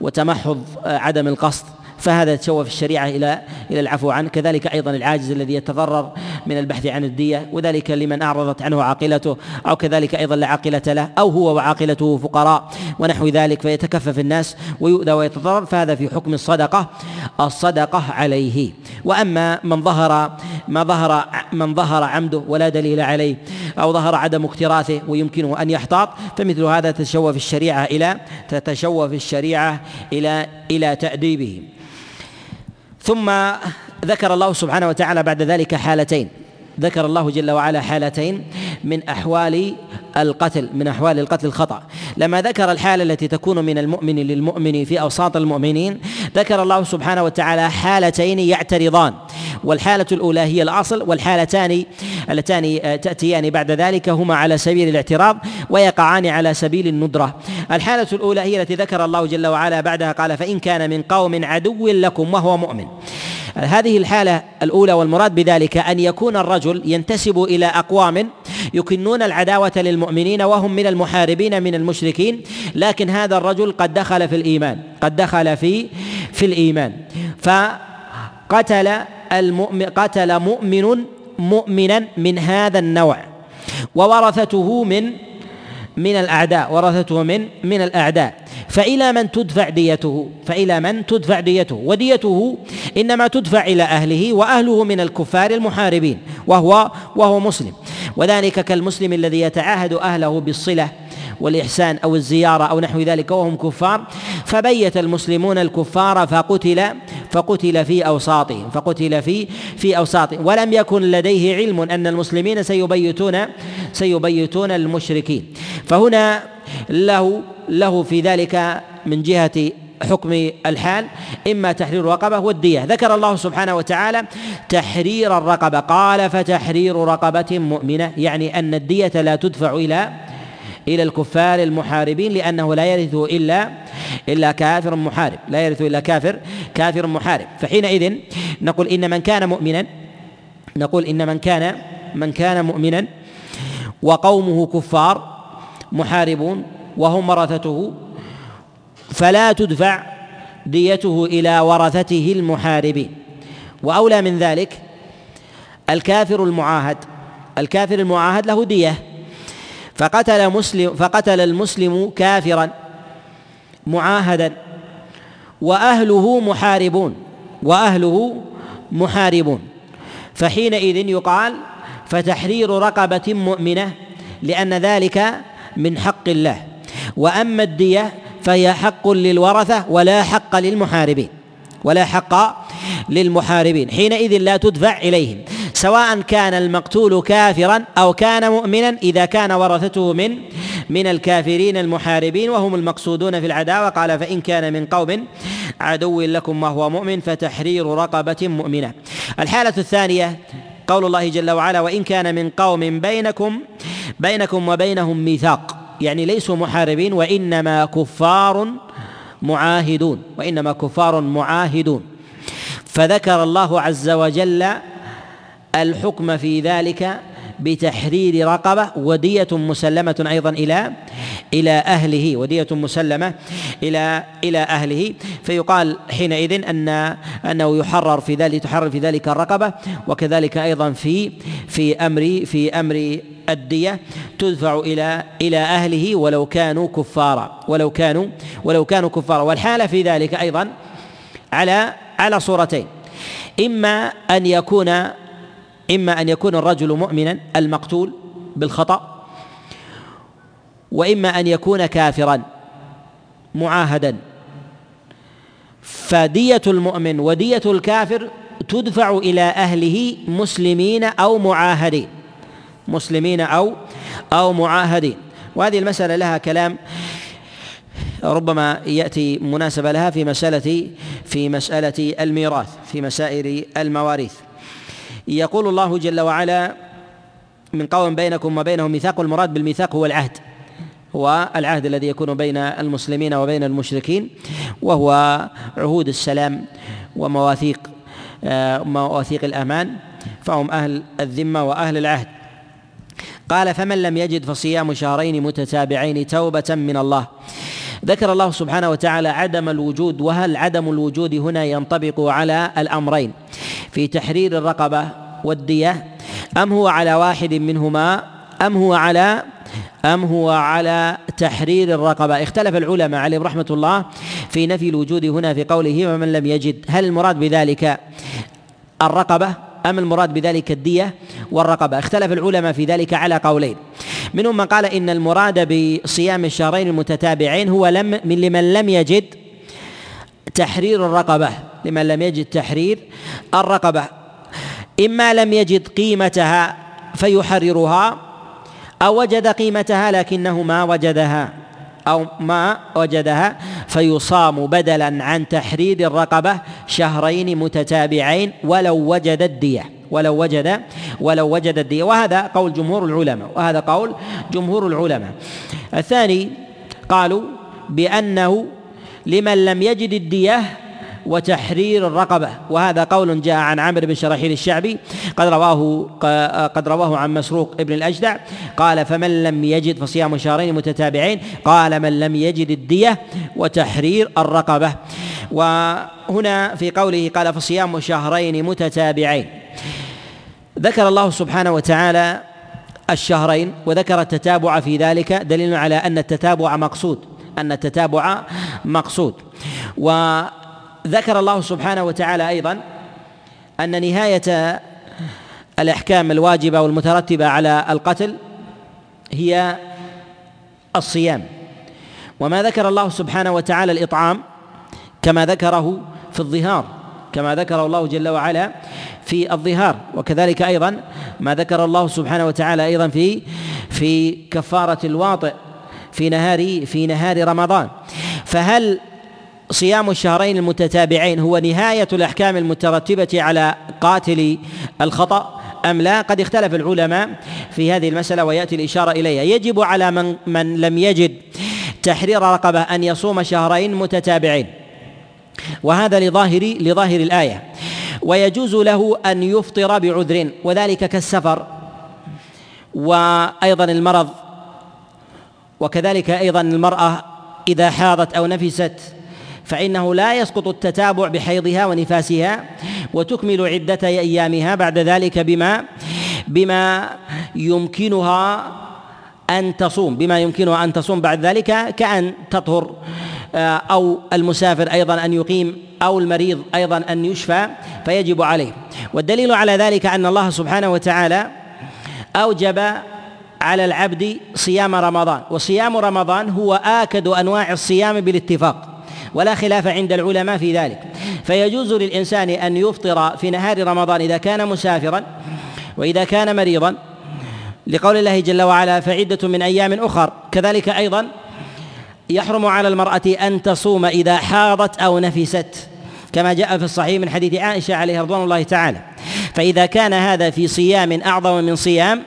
وتمحض آه، عدم القصد. فهذا يتشوف الشريعة إلى إلى العفو عنه. كذلك أيضا العاجز الذي يتضرر من البحث عن الدية وذلك لمن أعرضت عنه عاقلته أو كذلك أيضا لا عاقلة له أو هو وعاقلته فقراء ونحو ذلك فيتكفف الناس ويؤذى ويتضرر. فهذا في حكم الصدقة الصدقة عليه. وأما من ظهر ما ظهر من ظهر عمده ولا دليل عليه أو ظهر عدم اكتراثه ويمكنه أن يحتاط فمثل هذا تتشوف الشريعة إلى تتشوف الشريعة إلى إلى تأديبه. ثم ذكر الله سبحانه وتعالى بعد ذلك حالتين. ذكر الله جل وعلا حالتين من أحوال القتل من أحوال القتل الخطأ. لما ذكر الحالة التي تكون من المؤمن للمؤمن في أوساط المؤمنين ذكر الله سبحانه وتعالى حالتين يعترضان. والحالة الأولى هي الأصل والحالتان اللتان تأتيان بعد ذلك هما على سبيل الاعتراض ويقعان على سبيل الندرة. الحالة الأولى هي التي ذكر الله جل وعلا بعدها قال فإن كان من قوم عدو لكم وهو مؤمن. هذه الحالة الأولى والمراد بذلك أن يكون الرجل ينتسب إلى أقوام يكنون العداوة للمؤمنين وهم من المحاربين من المشركين لكن هذا الرجل قد دخل في الإيمان قد دخل في في الإيمان. فقتل المؤمن قتل مؤمن مؤمنا من هذا النوع. وورثته من من الأعداء ورثته من من الأعداء. فإلى من تدفع ديته؟ فإلى من تدفع ديته؟ وديته إنما تدفع إلى أهله وأهله من الكفار المحاربين وهو وهو مسلم. وذلك كالمسلم الذي يتعاهد أهله بالصلة والإحسان أو الزيارة أو نحو ذلك وهم كفار فبيت المسلمون الكفار فقتل فقتل في أوساطهم فقتل في في أوساطهم. ولم يكن لديه علم أن المسلمين سيبيتون سيبيتون المشركين. فهنا له له في ذلك من جهة حكم الحال إما تحرير رقبة والدية. ذكر الله سبحانه وتعالى تحرير الرقبة. قال فتحرير رقبة مؤمنة يعني أن الدية لا تدفع إلى إلى الكفار المحاربين لأنه لا يرث إلا إلا كافر محارب لا يرث إلا كافر كافر محارب. فحينئذ نقول إن من كان مؤمنا نقول إن من كان من كان مؤمنا وقومه كفار محاربون وهم ورثته فلا تدفع ديته إلى ورثته المحاربين. وأولى من ذلك الكافر المعاهد. الكافر المعاهد له دية. فقتل مسلم فقتل المسلم كافرا معاهدا وأهله محاربون وأهله محاربون. فحينئذ يقال فتحرير رقبة مؤمنة لأن ذلك من حق الله. وأما الدية فهي حق للورثة ولا حق للمحاربين ولا حق للمحاربين. حينئذ لا تدفع إليهم. سواء كان المقتول كافرا أو كان مؤمنا إذا كان ورثته من من الكافرين المحاربين وهم المقصودون في العداوة قال فإن كان من قوم عدو لكم وهو مؤمن فتحرير رقبة مؤمنة. الحالة الثانية قول الله جل وعلا وإن كان من قوم بينكم بينكم وبينهم ميثاق يعني ليسوا محاربين وإنما كفار معاهدون وإنما كفار معاهدون. فذكر الله عز وجل الحكم في ذلك بتحرير رقبة ودية مسلمة أيضا إلى إلى أهله ودية مسلمة إلى إلى أهله. فيقال حينئذ أن أنه يحرر في ذلك تحرر في ذلك الرقبة وكذلك أيضا في في أمر في أمر الدية تدفع إلى إلى أهله ولو كانوا كفارا ولو كانوا ولو كانوا كفارا. والحالة في ذلك أيضا على على صورتين. إما أن يكون إما أن يكون الرجل مؤمنا المقتول بالخطأ وإما أن يكون كافرا معاهدا. فدية المؤمن ودية الكافر تدفع إلى أهله مسلمين أو معاهدين. مسلمين أو أو معاهدين. وهذه المسألة لها كلام ربما يأتي مناسبة لها في مسألة في مسألة الميراث في مسائل المواريث. يقول الله جل وعلا من قوم بينكم وبينهم ميثاق المراد بالميثاق هو العهد هو العهد الذي يكون بين المسلمين وبين المشركين وهو عهود السلام ومواثيق آه، مواثيق الأمان فهم أهل الذمة وأهل العهد. قال فمن لم يجد فصيام شهرين متتابعين توبة من الله. ذكر الله سبحانه وتعالى عدم الوجود وهل عدم الوجود هنا ينطبق على الأمرين؟ في تحرير الرقبة والدية؟ أم هو على واحد منهما؟ أم هو على أم هو على تحرير الرقبة؟ اختلف العلماء عليهم رحمة الله في نفي الوجود هنا في قوله ومن لم يجد هل المراد بذلك الرقبة أم المراد بذلك الدية والرقبة؟ اختلف العلماء في ذلك على قولين. منهم من قال إن المراد بصيام الشهرين المتتابعين هو لم من لمن لم يجد تحرير الرقبة لمن لم يجد تحرير الرقبة. إما لم يجد قيمتها فيحررها أو وجد قيمتها لكنه ما وجدها أو ما وجدها فيصام بدلا عن تحرير الرقبة شهرين متتابعين ولو وجد الدية ولو وجد ولو وجد الدية. وهذا قول جمهور العلماء وهذا قول جمهور العلماء. الثاني قالوا بأنه لمن لم يجد الدية وتحرير الرقبة. وهذا قول جاء عن عمرو بن شراحيل الشعبي قد رواه قد رواه عن مسروق ابن الأجدع. قال فمن لم يجد فصيام شهرين متتابعين. قال من لم يجد الدية وتحرير الرقبة. وهنا في قوله قال فصيام شهرين متتابعين. ذكر الله سبحانه وتعالى الشهرين وذكر التتابع في ذلك دليل على أن التتابع مقصود. أن التتابع مقصود. وذكر الله سبحانه وتعالى أيضا أن نهاية الإحكام الواجبة والمترتبة على القتل هي الصيام. وما ذكر الله سبحانه وتعالى الإطعام كما ذكره في الظهار كما ذكر الله جل وعلا في الظهار. وكذلك أيضا ما ذكر الله سبحانه وتعالى أيضا في في كفارة الواطئ في نهار في نهار رمضان. فهل صيام الشهرين المتتابعين هو نهاية الأحكام المترتبة على قاتل الخطأ أم لا؟ قد اختلف العلماء في هذه المسألة ويأتي الإشارة إليها. يجب على من من لم يجد تحرير رقبة أن يصوم شهرين متتابعين. وهذا لظاهر لظاهر الآية. ويجوز له أن يفطر بعذر وذلك كالسفر. وأيضا المرض وكذلك أيضا المرأة إذا حاضت أو نفست فإنه لا يسقط التتابع بحيضها ونفاسها وتكمل عدة أيامها بعد ذلك بما بما يمكنها أن تصوم بما يمكنها أن تصوم بعد ذلك كأن تطهر آه، أو المسافر أيضا أن يقيم أو المريض أيضا أن يشفى فيجب عليه. والدليل على ذلك أن الله سبحانه وتعالى أوجب على العبد صيام رمضان وصيام رمضان هو آكد أنواع الصيام بالاتفاق ولا خلاف عند العلماء في ذلك. فيجوز للإنسان أن يفطر في نهار رمضان إذا كان مسافرا وإذا كان مريضا. لقول الله جل وعلا فعدة من أيام أخر كذلك أيضا يحرم على المرأة أن تصوم إذا حاضت أو نفست كما جاء في الصحيح من حديث عائشة عليه رضوان الله تعالى. فإذا كان هذا في صيام أعظم من صيام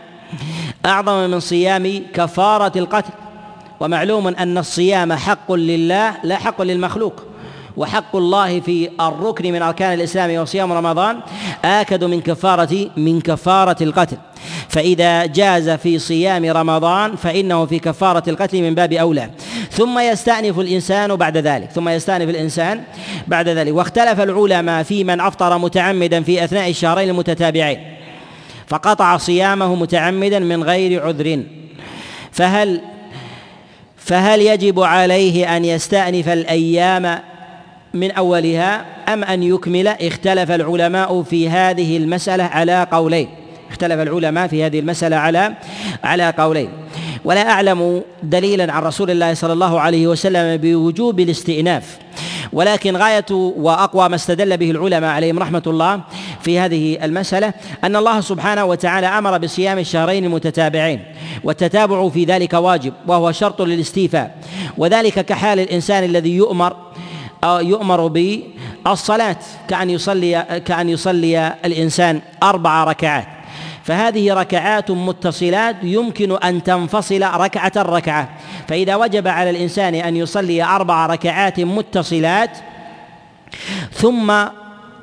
أعظم من صيام كفارة القتل. ومعلوم أن الصيام حق لله لا حق للمخلوق. وحق الله في الركن من أركان الإسلام وصيام رمضان آكد من كفارة من كفارة القتل. فإذا جاز في صيام رمضان فإنه في كفارة القتل من باب أولى. ثم يستأنف الإنسان بعد ذلك. ثم يستأنف الإنسان بعد ذلك. واختلف العلماء في من أفطر متعمدا في أثناء الشهرين المتتابعين. فقطع صيامه متعمدا من غير عذر. فهل فهل يجب عليه أن يستأنف الأيام من أولها أم أن يكمل؟ اختلف العلماء في هذه المسألة على قولين. اختلف العلماء في هذه المسألة على على قولين. ولا أعلم دليلا عن رسول الله صلى الله عليه وسلم بوجوب الاستئناف. ولكن غاية وأقوى ما استدل به العلماء عليهم رحمة الله في هذه المسألة أن الله سبحانه وتعالى أمر بصيام الشهرين المتتابعين والتتابع في ذلك واجب وهو شرط للاستيفاء. وذلك كحال الإنسان الذي يؤمر يؤمر بالصلاة كأن يصلي كأن يصلي الإنسان أربع ركعات. فهذه ركعات متصلات يمكن أن تنفصل ركعة ركعه فإذا وجب على الإنسان أن يصلي أربع ركعات متصلات ثم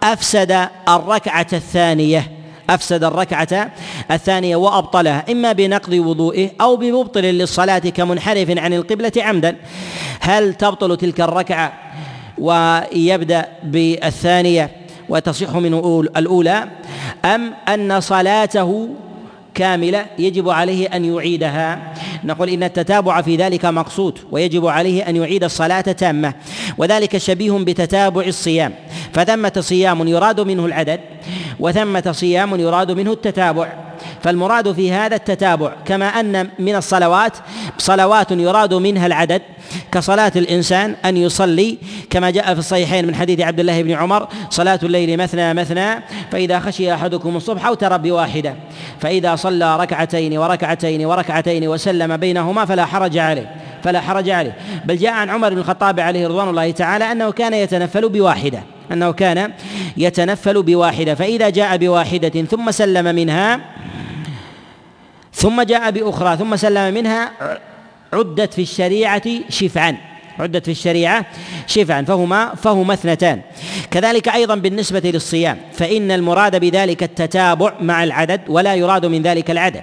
أفسد الركعة الثانية أفسد الركعة الثانية وأبطلها إما بنقض وضوئه أو بمبطل للصلاة كمنحرف عن القبلة عمدا. هل تبطل تلك الركعة ويبدأ بالثانية؟ وتصح منه الأولى أم أن صلاته كاملة يجب عليه أن يعيدها. نقول إن التتابع في ذلك مقصود ويجب عليه أن يعيد الصلاة تامة وذلك شبيه بتتابع الصيام. فثمة صيام يراد منه العدد وثمة صيام يراد منه التتابع. فالمراد في هذا التتابع كما أن من الصلوات صلوات يراد منها العدد كصلاة الإنسان أن يصلي كما جاء في الصحيحين من حديث عبد الله بن عمر صلاة الليل مثنى مثنى فإذا خشي أحدكم الصبح أوتر بواحدة فإذا صلى ركعتين وركعتين وركعتين وسلم بينهما فلا حرج عليه فلا حرج عليه. بل جاء عن عمر بن الخطاب عليه رضوان الله تعالى أنه كان يتنفل بواحدة أنه كان يتنفل بواحدة فإذا جاء بواحدة ثم سلم منها ثم جاء بأخرى ثم سلم منها عدت في الشريعة شفعا عدت في الشريعة شفعا فهما فهما اثنتان. كذلك أيضا بالنسبة للصيام فإن المراد بذلك التتابع مع العدد ولا يراد من ذلك العدد.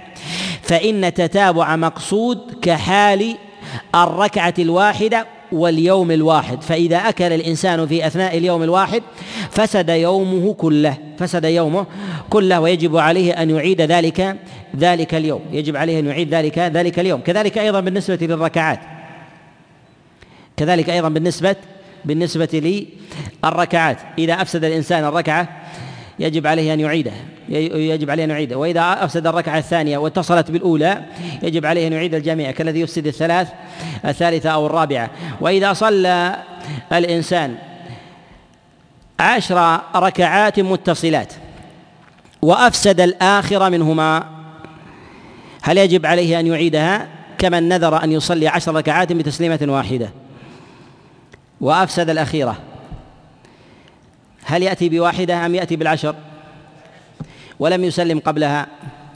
فإن التتابع مقصود كحال الركعة الواحدة واليوم الواحد. فإذا أكل الإنسان في أثناء اليوم الواحد فسد يومه كله فسد يومه كله ويجب عليه أن يعيد ذلك ذلك اليوم. يجب عليه أن يعيد ذلك ذلك اليوم. كذلك أيضا بالنسبة للركعات. كذلك أيضا بالنسبة بالنسبة للركعات. إذا أفسد الإنسان الركعة يجب عليه أن يعيدها يجب عليه أن يعيدها وإذا أفسد الركعة الثانية واتصلت بالأولى يجب عليه أن يعيد الجميع كالذي يفسد الثلاث الثالثة أو الرابعة. وإذا صلى الإنسان عشر ركعات متصلات وأفسد الآخر منهما هل يجب عليه أن يعيدها؟ كمن نذر أن يصلي عشر ركعات بتسليمة واحدة. وأفسد الأخيرة. هل يأتي بواحدة أم يأتي بالعشر؟ ولم يسلم قبلها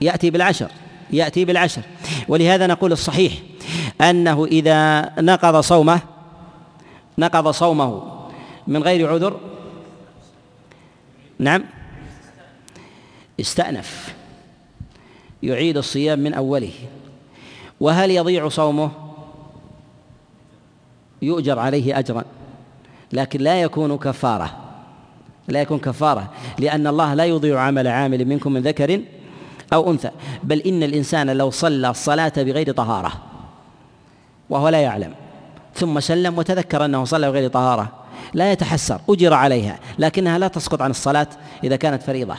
يأتي بالعشر يأتي بالعشر. ولهذا نقول الصحيح أنه إذا نقض صومه نقض صومه من غير عذر نعم استأنف يعيد الصيام من أوله. وهل يضيع صومه؟ يؤجر عليه أجرا لكن لا يكون كفارة. لا يكون كفارة لأن الله لا يضيع عمل عامل منكم من ذكر أو أنثى بل إن الإنسان لو صلى الصلاة بغير طهارة وهو لا يعلم ثم سلم وتذكر أنه صلى بغير طهارة لا يتحسر أجر عليها لكنها لا تسقط عن الصلاة إذا كانت فريضة.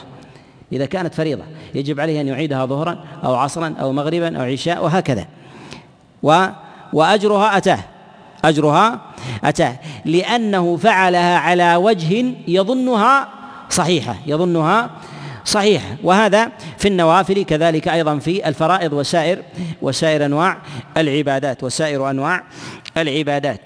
إذا كانت فريضة يجب عليه أن يعيدها ظهرا أو عصرا أو مغربا أو عشاء وهكذا. و وأجرها أتاه. أجرها؟ أتاه لأنه فعلها على وجه يظنها صحيحة يظنها صحيحة. وهذا في النوافل كذلك أيضا في الفرائض وسائر وسائر أنواع العبادات وسائر أنواع العبادات.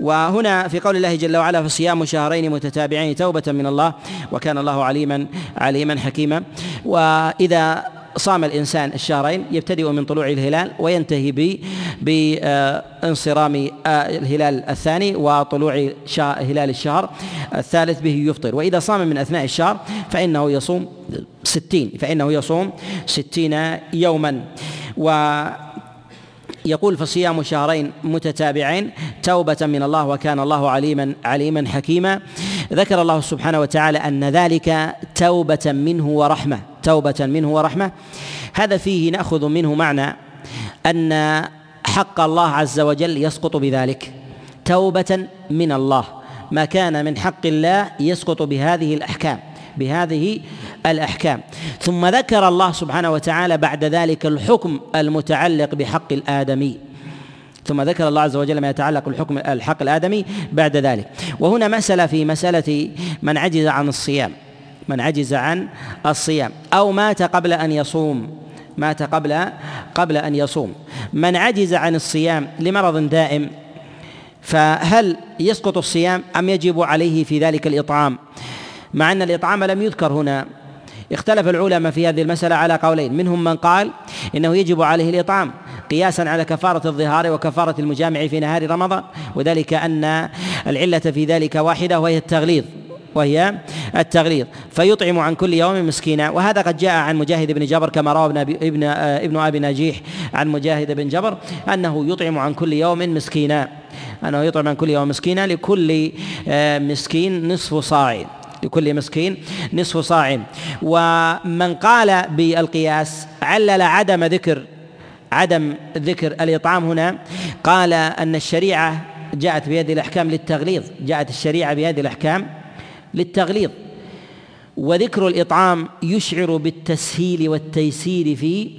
وهنا في قول الله جل وعلا فصيام شهرين متتابعين توبة من الله وكان الله عليما عليما حكيما. وإذا صام الإنسان الشهرين يبتدئ من طلوع الهلال وينتهي ب بانصرام الهلال الثاني وطلوع هلال الشهر الثالث به يفطر. وإذا صام من أثناء الشهر فإنه يصوم ستين فإنه يصوم ستين يوما. و يقول فصيام شهرين متتابعين توبة من الله وكان الله عليما عليما حكيما. ذكر الله سبحانه وتعالى أن ذلك توبة منه ورحمة. توبة منه ورحمة. هذا فيه نأخذ منه معنى أن حق الله عز وجل يسقط بذلك. توبة من الله. ما كان من حق الله يسقط بهذه الأحكام بهذه الأحكام. ثم ذكر الله سبحانه وتعالى بعد ذلك الحكم المتعلق بحق الآدمي. ثم ذكر الله عز وجل ما يتعلق بالحكم الحق الآدمي بعد ذلك. وهنا مسألة في مسألة من عجز عن الصيام. من عجز عن الصيام أو مات قبل أن يصوم مات قبل قبل أن يصوم. من عجز عن الصيام لمرض دائم فهل يسقط الصيام أم يجب عليه في ذلك الإطعام؟ مع أن الإطعام لم يذكر هنا. اختلف العلماء في هذه المسألة على قولين. منهم من قال إنه يجب عليه الإطعام قياسا على كفارة الظهار وكفارة المجامع في نهار رمضان وذلك أن العلة في ذلك واحدة وهي التغليظ. وهي التغليظ فيطعم عن كل يوم مسكينا. وهذا قد جاء عن مجاهد بن جبر كما روى ابن ابن ابن أبي نجيح عن مجاهد بن جبر أنه يطعم عن كل يوم مسكينا. أنه يطعم عن كل يوم مسكينا لكل آه، مسكين نصف صاع لكل مسكين نصف صاع. ومن قال بالقياس علل عدم ذكر عدم ذكر الإطعام هنا قال أن الشريعة جاءت بهذه الأحكام للتغليظ جاءت الشريعة بهذه الأحكام للتغليظ. وذكر الإطعام يشعر بالتسهيل والتيسير في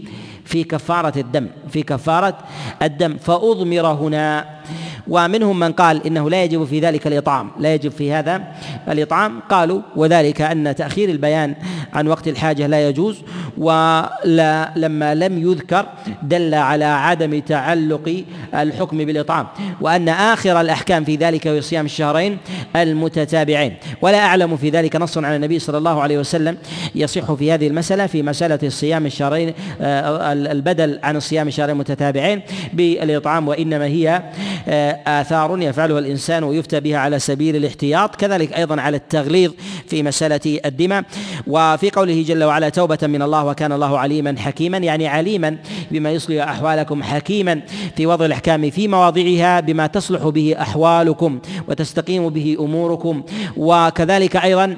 في كفارة الدم في كفارة الدم. فأضمر هنا ومنهم من قال إنه لا يجب في ذلك الإطعام لا يجب في هذا الإطعام. قالوا وذلك أن تأخير البيان عن وقت الحاجة لا يجوز ولا لما لم يذكر دل على عدم تعلق الحكم بالإطعام وأن آخر الأحكام في ذلك هو صيام الشهرين المتتابعين. ولا أعلم في ذلك نص على النبي صلى الله عليه وسلم يصح في هذه المسألة في مسألة الصيام الشهرين آه، البدل عن الصيام الشهرين المتتابعين بالإطعام وإنما هي آثار يفعلها الإنسان ويفتى بها على سبيل الاحتياط كذلك أيضا على التغليظ في مسألة الدماء. وفي قوله جل وعلا توبة من الله وكان الله عليما حكيما يعني عليما بما يصلح أحوالكم حكيما في وضع الأحكام في مواضعها بما تصلح به أحوالكم وتستقيم به أموركم. وكذلك أيضا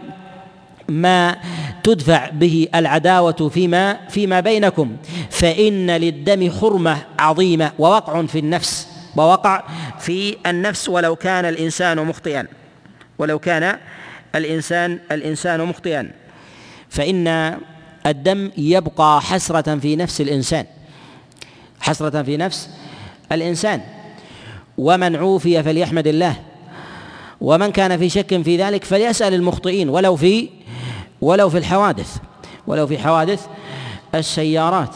ما تدفع به العداوة فيما فيما بينكم فإن للدم حرمة عظيمة ووقع في النفس. ووقع في النفس ولو كان الإنسان مخطئا. ولو كان الإنسان الإنسان مخطئا. فإن الدم يبقى حسرة في نفس الإنسان. حسرة في نفس الإنسان. ومن عوفي فليحمد الله. ومن كان في شك في ذلك فليسأل المخطئين. ولو في ولو في الحوادث. ولو في حوادث السيارات.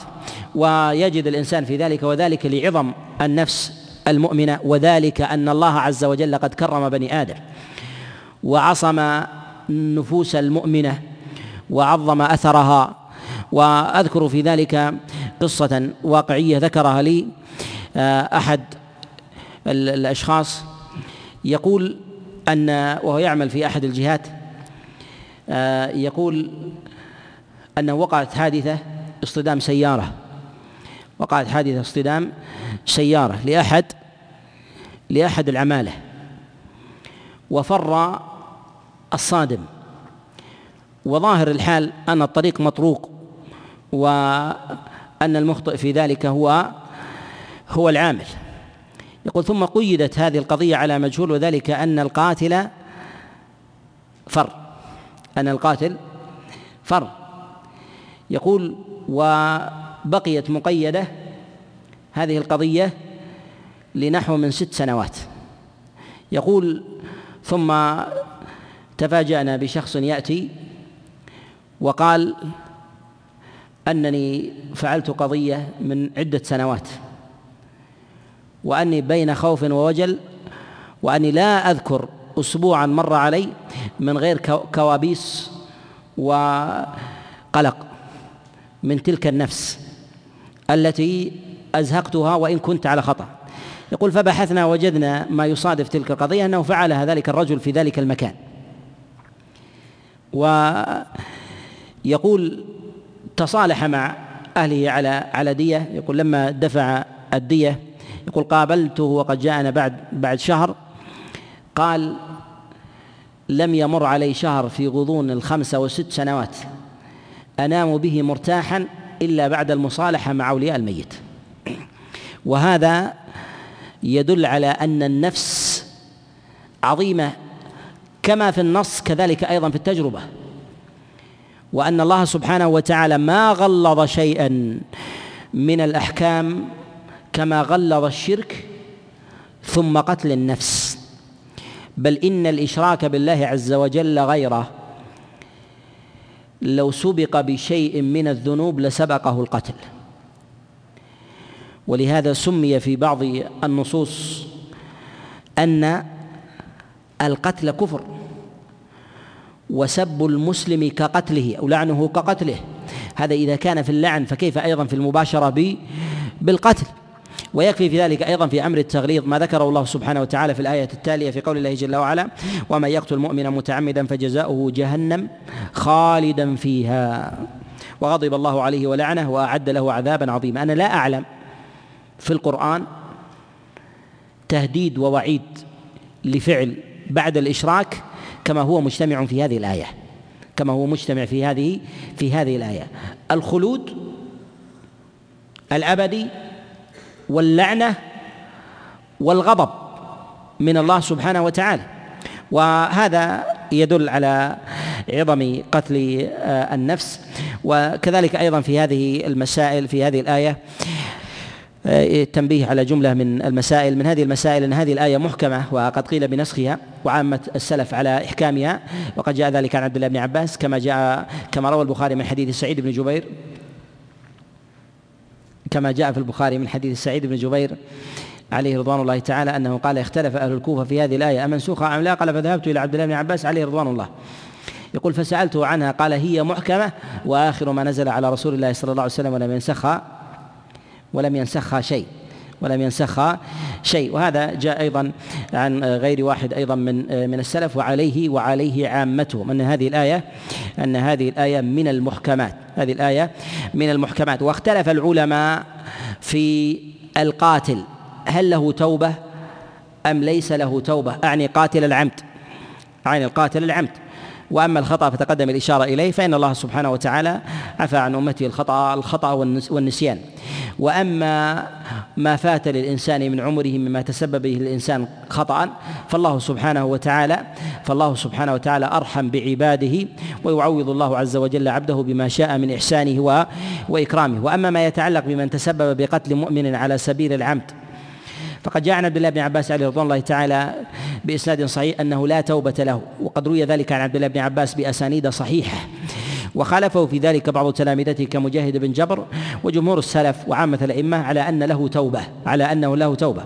ويجد الإنسان في ذلك وذلك لعظم النفس المؤمنة وذلك أن الله عز وجل قد كرم بني آدم وعصم النفوس المؤمنة وعظم أثرها وأذكر في ذلك قصة واقعية ذكرها لي آه، أحد الأشخاص يقول أن وهو يعمل في أحد الجهات آه، يقول أنه وقعت حادثة اصطدام سيارة. وقعت حادثة اصطدام سيارة لأحد لأحد العمالة وفر الصادم. وظاهر الحال أن الطريق مطروق وأن المخطئ في ذلك هو هو العامل. يقول ثم قيدت هذه القضية على مجهول وذلك أن القاتل فر أن القاتل فر. يقول وبقيت مقيدة هذه القضية لنحو من ست سنوات. يقول ثم تفاجأنا بشخص يأتي وقال أنني فعلت قضية من عدة سنوات وأني بين خوف ووجل وأني لا أذكر أسبوعا مر علي من غير كوابيس وقلق من تلك النفس. التي أزهقتها وإن كنت على خطأ. يقول فبحثنا وجدنا ما يصادف تلك القضية أنه فعلها ذلك الرجل في ذلك المكان. ويقول تصالح مع أهله على على دية. يقول لما دفع الدية. يقول قابلته وقد جاءنا بعد بعد شهر. قال لم يمر علي شهر في غضون الخمسة وست سنوات. أنام به مرتاحا إلا بعد المصالحة مع أولياء الميت. وهذا يدل على أن النفس عظيمة كما في النص كذلك أيضا في التجربة. وأن الله سبحانه وتعالى ما غلظ شيئا من الأحكام كما غلظ الشرك ثم قتل النفس. بل إن الإشراك بالله عز وجل غيره لو سبق بشيء من الذنوب لسبقه القتل. ولهذا سمي في بعض النصوص أن القتل كفر وسب المسلم كقتله أو لعنه كقتله. هذا إذا كان في اللعن فكيف أيضا في المباشرة بالقتل؟ ويكفي في ذلك أيضا في أمر التغليظ ما ذكره الله سبحانه وتعالى في الآية التالية في قول الله جل وعلا ومن يقتل مؤمنا متعمدا فجزاؤه جهنم خالدا فيها وغضب الله عليه ولعنه واعد له عذابا عظيما. أنا لا أعلم في القرآن تهديد ووعيد لفعل بعد الإشراك كما هو مجتمع في هذه الآية كما هو مجتمع في هذه في هذه الآية. الخلود الأبدي واللعنة والغضب من الله سبحانه وتعالى. وهذا يدل على عظم قتل آه، النفس. وكذلك أيضا في هذه المسائل في هذه الآية التنبيه آه، على جملة من المسائل من هذه المسائل أن هذه الآية محكمة وقد قيل بنسخها وعامة السلف على إحكامها. وقد جاء ذلك عن عبد الله بن عباس كما جاء كما روى البخاري من حديث سعيد بن جبير كما جاء في البخاري من حديث سعيد بن جبير عليه رضوان الله تعالى أنه قال اختلف أهل الكوفة في هذه الآية امنسوخه أم لا؟ قال فذهبت إلى عبد الله بن عباس عليه رضوان الله. يقول فسالته عنها قال هي محكمة وآخر ما نزل على رسول الله صلى الله عليه وسلم ولم ينسخها ولم ينسخها شيء. ولم ينسخها شيء. وهذا جاء أيضا عن غير واحد أيضا من من السلف وعليه وعليه عامتهم أن هذه الآية أن هذه الآية من المحكمات. هذه الآية من المحكمات. واختلف العلماء في القاتل. هل له توبة أم ليس له توبة؟ أعني قاتل العمد. أعني القاتل العمد. وأما الخطأ فتقدم الإشارة إليه فإن الله سبحانه وتعالى عفى عن أمته الخطأ الخطأ والنسيان. وأما ما فات للإنسان من عمره مما تسبب به الإنسان خطأ فالله سبحانه وتعالى فالله سبحانه وتعالى أرحم بعباده ويعوض الله عز وجل عبده بما شاء من إحسانه وإكرامه. وأما ما يتعلق بمن تسبب بقتل مؤمن على سبيل العمد فقد جاء عن عبد الله بن عباس عليه رضوان الله تعالى بإسناد صحيح أنه لا توبة له وقد روي ذلك عن عبد الله بن عباس بأسانيد صحيحة. وخالفه في ذلك بعض تلامذته كمجاهد بن جبر وجمهور السلف وعامة الأئمة على أن له توبة على أنه له توبة.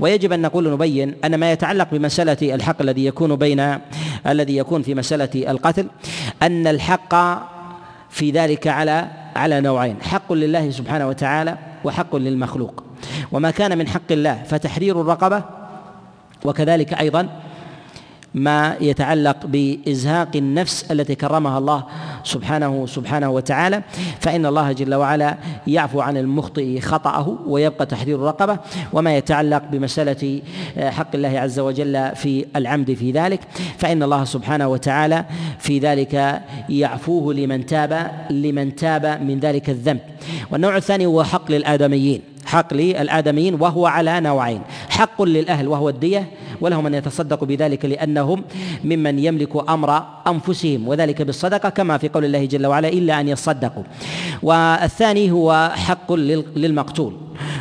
ويجب أن نقول نبين أن ما يتعلق بمسألة الحق الذي يكون بين الذي يكون في مسألة القتل أن الحق في ذلك على على نوعين حق لله سبحانه وتعالى وحق للمخلوق. وما كان من حق الله فتحرير الرقبة وكذلك أيضا ما يتعلق بإزهاق النفس التي كرمها الله سبحانه سبحانه وتعالى. فإن الله جل وعلا يعفو عن المخطئ خطأه ويبقى تحرير الرقبة. وما يتعلق بمسألة حق الله عز وجل في العمد في ذلك. فإن الله سبحانه وتعالى في ذلك يعفوه لمن تاب لمن تاب من ذلك الذنب. والنوع الثاني هو حق للادميين حق للآدميين وهو على نوعين. حق للأهل وهو الدية ولهم أن يتصدقوا بذلك لأنهم ممن يملك أمر أنفسهم وذلك بالصدقة كما في قول الله جل وعلا إلا أن يصدقوا. والثاني هو حق للمقتول.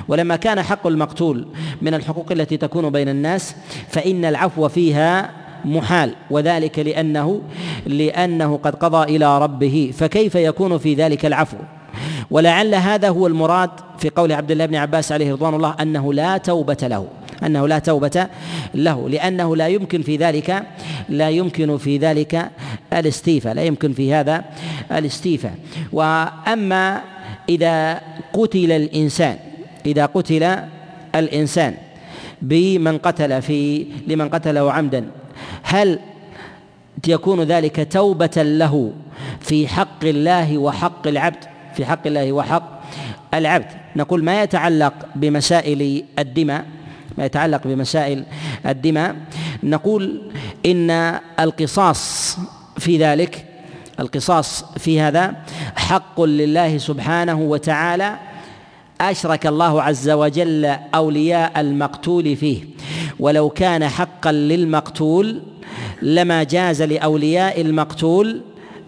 ولما كان حق المقتول من الحقوق التي تكون بين الناس فإن العفو فيها محال وذلك لأنه لأنه قد قضى إلى ربه. فكيف يكون في ذلك العفو؟ ولعل هذا هو المراد في قول عبد الله بن عباس عليه رضوان الله أنه لا توبة له أنه لا توبة له لأنه لا يمكن في ذلك لا يمكن في ذلك الاستيفاء لا يمكن في هذا الاستيفاء وأما إذا قتل الإنسان إذا قتل الإنسان بمن قتل في لمن قتله عمدا هل يكون ذلك توبة له في حق الله وحق العبد؟ في حق الله وحق العبد. نقول ما يتعلق بمسائل الدماء ما يتعلق بمسائل الدماء. نقول إن القصاص في ذلك القصاص في هذا حق لله سبحانه وتعالى. أشرك الله عز وجل أولياء المقتول فيه. ولو كان حقا للمقتول لما جاز لأولياء المقتول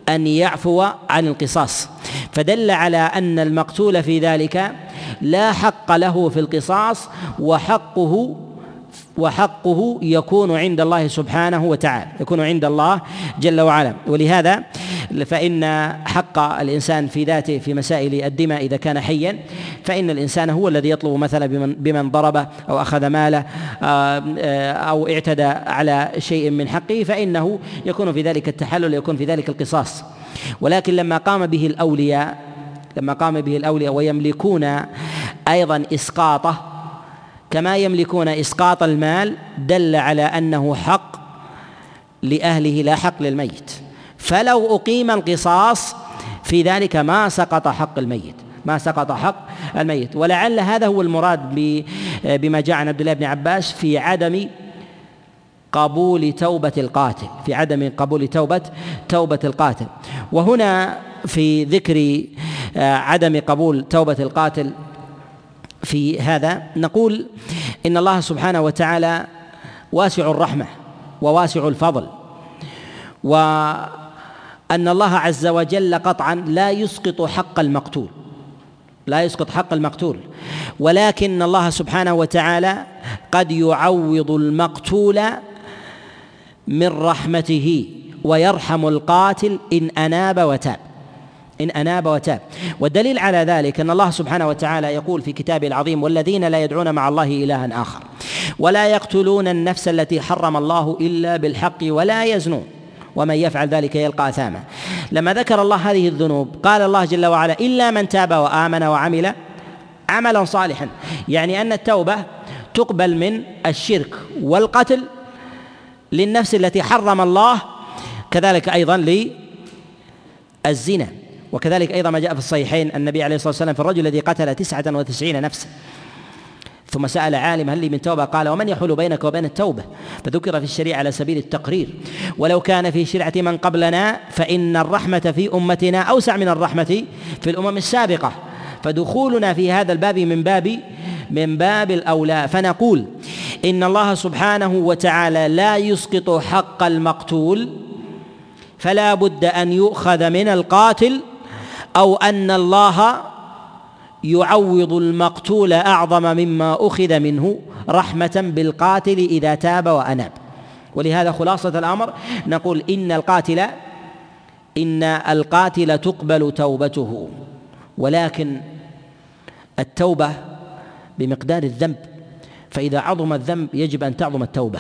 أن يعفو عن القصاص. فدل على أن المقتول في ذلك لا حق له في القصاص وحقه وحقه يكون عند الله سبحانه وتعالى يكون عند الله جل وعلا. ولهذا فإن حق الإنسان في ذاته في مسائل الدماء إذا كان حيا فإن الإنسان هو الذي يطلب مثلا بمن, بمن ضربه أو أخذ ماله آه، أو اعتدى على شيء من حقه فإنه يكون في ذلك التحلل يكون في ذلك القصاص. ولكن لما قام به الأولياء لما قام به الأولياء ويملكون أيضا إسقاطه كما يملكون إسقاط المال دل على أنه حق لأهله لا حق للميت. فلو أقيم القصاص في ذلك ما سقط حق الميت ما سقط حق الميت. ولعل هذا هو المراد بما جاء عن عبد الله بن عباس في عدم قبول توبة القاتل في عدم قبول توبة توبة القاتل. وهنا في ذكر عدم قبول توبة القاتل في هذا. نقول إن الله سبحانه وتعالى واسع الرحمة وواسع الفضل وأن الله عز وجل قطعا لا يسقط حق المقتول لا يسقط حق المقتول ولكن الله سبحانه وتعالى قد يعوض المقتول من رحمته ويرحم القاتل إن أناب وتاب. إن أناب وتاب. والدليل على ذلك أن الله سبحانه وتعالى يقول في كتابه العظيم والذين لا يدعون مع الله إلها آخر ولا يقتلون النفس التي حرم الله إلا بالحق ولا يزنون ومن يفعل ذلك يلقى أثاما. لما ذكر الله هذه الذنوب قال الله جل وعلا إلا من تاب وآمن وعمل عملا صالحا. يعني أن التوبة تقبل من الشرك والقتل للنفس التي حرم الله كذلك أيضا للزنا. وكذلك أيضا ما جاء في الصحيحين النبي عليه الصلاة والسلام في الرجل الذي قتل تسعة وتسعين نفسا. ثم سأل عالم هل لي من توبة؟ قال ومن يحول بينك وبين التوبة؟ فذكر في الشريعة على سبيل التقرير ولو كان في شرعة من قبلنا فإن الرحمة في أمتنا أوسع من الرحمة في الأمم السابقة. فدخولنا في هذا الباب من باب من باب الأولى. فنقول إن الله سبحانه وتعالى لا يسقط حق المقتول فلا بد أن يؤخذ من القاتل أو أن الله يعوض المقتول أعظم مما أخذ منه رحمة بالقاتل إذا تاب وأناب. ولهذا خلاصة الأمر نقول إن القاتل إن القاتل تقبل توبته ولكن التوبة بمقدار الذنب. فإذا عظم الذنب يجب أن تعظم التوبة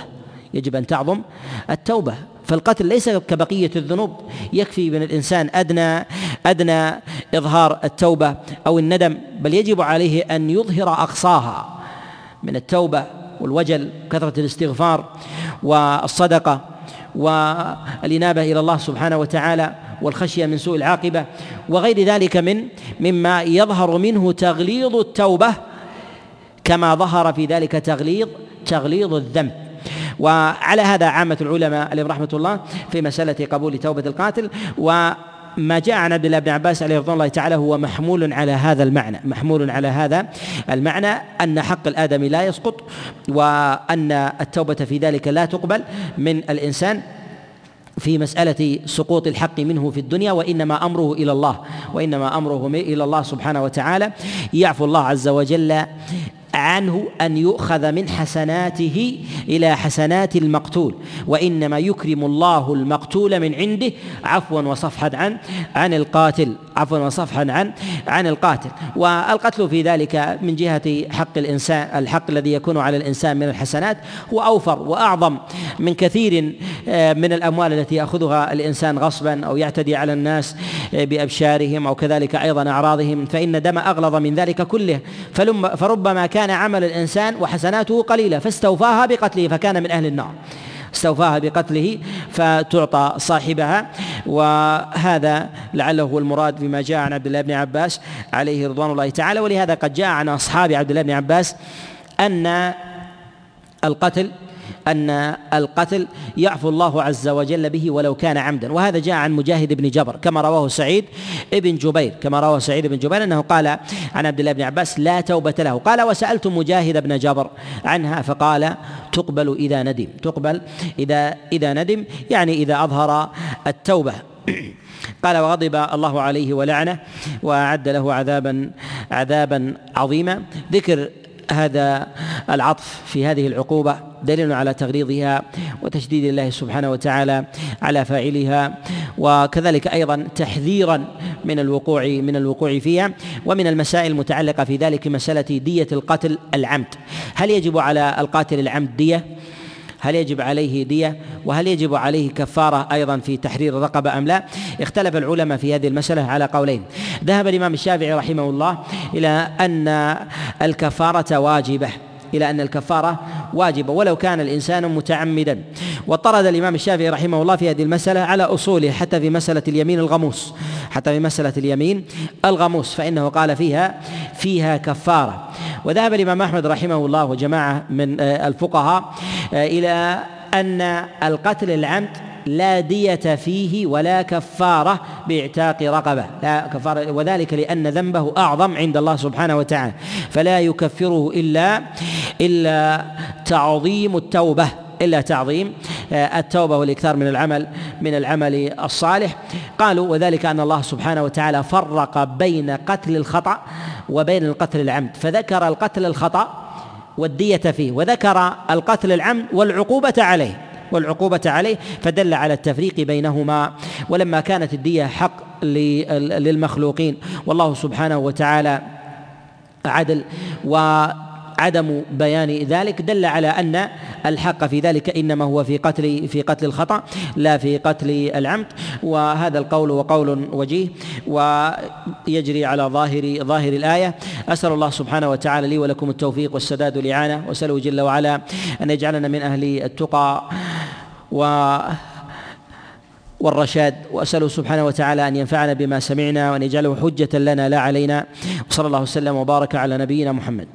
يجب أن تعظم التوبة. فالقتل ليس كبقية الذنوب يكفي من الإنسان أدنى أدنى إظهار التوبة أو الندم بل يجب عليه أن يظهر أقصاها من التوبة والوجل كثرة الاستغفار والصدقة والإنابة إلى الله سبحانه وتعالى والخشية من سوء العاقبة وغير ذلك من مما يظهر منه تغليظ التوبة كما ظهر في ذلك تغليظ تغليظ الذنب. وعلى هذا عامة العلماء عليهم رحمة الله في مسألة قبول توبة القاتل. و ما جاء عن عبد الله بن عباس عليه رضوان الله تعالى هو محمول على هذا المعنى محمول على هذا المعنى أن حق الآدمي لا يسقط وأن التوبة في ذلك لا تقبل من الإنسان في مسألة سقوط الحق منه في الدنيا وإنما أمره إلى الله وإنما أمره إلى الله سبحانه وتعالى. يعفو الله عز وجل عنه أن يؤخذ من حسناته إلى حسنات المقتول. وإنما يكرم الله المقتول من عنده. عفوا وصفحا عن عن القاتل. عفوا وصفحا عن عن القاتل. والقتل في ذلك من جهة حق الانسان الحق الذي يكون على الإنسان من الحسنات. هو أوفر وأعظم من كثير آه، من الأموال التي يأخذها الإنسان غصبا أو يعتدي على الناس آه، بأبشارهم أو كذلك أيضا أعراضهم. فإن دم أغلظ من ذلك كله. فربما كان عمل الإنسان وحسناته قليله فاستوفاها بقتله فكان من أهل النار. استوفاها بقتله فتعطى صاحبها وهذا لعله هو المراد بما جاء عن عبد الله بن عباس عليه رضوان الله تعالى. ولهذا قد جاء عن أصحاب عبد الله بن عباس أن القتل أن القتل يعفو الله عز وجل به ولو كان عمدا. وهذا جاء عن مجاهد بن جبر كما رواه سعيد بن جبير كما رواه سعيد بن جبير أنه قال عن عبد الله بن عباس لا توبة له. قال وسألت مجاهد بن جبر عنها فقال تقبل إذا ندم تقبل إذا إذا ندم يعني إذا أظهر التوبة. قال وغضب الله عليه ولعنه وأعد له عذابا عذابا عظيما. ذكر هذا العطف في هذه العقوبة. دليل على تغليظها وتشديد الله سبحانه وتعالى على فاعلها وكذلك أيضا تحذيرا من الوقوع من الوقوع فيها ومن المسائل المتعلقة في ذلك مسألة دية القتل العمد. هل يجب على القاتل العمد دية؟ هل يجب عليه دية؟ وهل يجب عليه كفارة أيضا في تحرير الرقبة أم لا؟ اختلف العلماء في هذه المسألة على قولين. ذهب الإمام الشافعي رحمه الله إلى أن الكفارة واجبة. إلى أن الكفارة واجبة ولو كان الإنسان متعمدا. واطرد الإمام الشافعي رحمه الله في هذه المسألة على أصوله حتى في مسألة اليمين الغموس حتى في مسألة اليمين الغموس فإنه قال فيها فيها كفارة. وذهب الإمام أحمد رحمه الله وجماعة من آه، الفقهاء آه، إلى أن القتل العمد لا دية فيه ولا كفارة بإعتاق رقبة. لا كفارة وذلك لأن ذنبه أعظم عند الله سبحانه وتعالى. فلا يكفره إلا إلا تعظيم التوبة إلا تعظيم آه، التوبة والإكثار من العمل من العمل الصالح. قالوا وذلك أن الله سبحانه وتعالى فرق بين قتل الخطأ وبين القتل العمد. فذكر القتل الخطأ والدية فيه وذكر القتل العمد والعقوبة عليه. والعقوبة عليه فدل على التفريق بينهما. ولما كانت الدية حق للمخلوقين. والله سبحانه وتعالى عدل و عدم بيان ذلك دل على أن الحق في ذلك إنما هو في قتل في قتل الخطأ لا في قتل العمد. وهذا القول وقول وجيه. ويجري على ظاهر ظاهر الآية. أسأل الله سبحانه وتعالى لي ولكم التوفيق والسداد والإعانة. وأسأله جل وعلا أن يجعلنا من أهل التقى و والرشاد. وأسأله سبحانه وتعالى أن ينفعنا بما سمعنا وأن يجعله حجة لنا لا علينا. وصلى الله وسلم وبارك على نبينا محمد.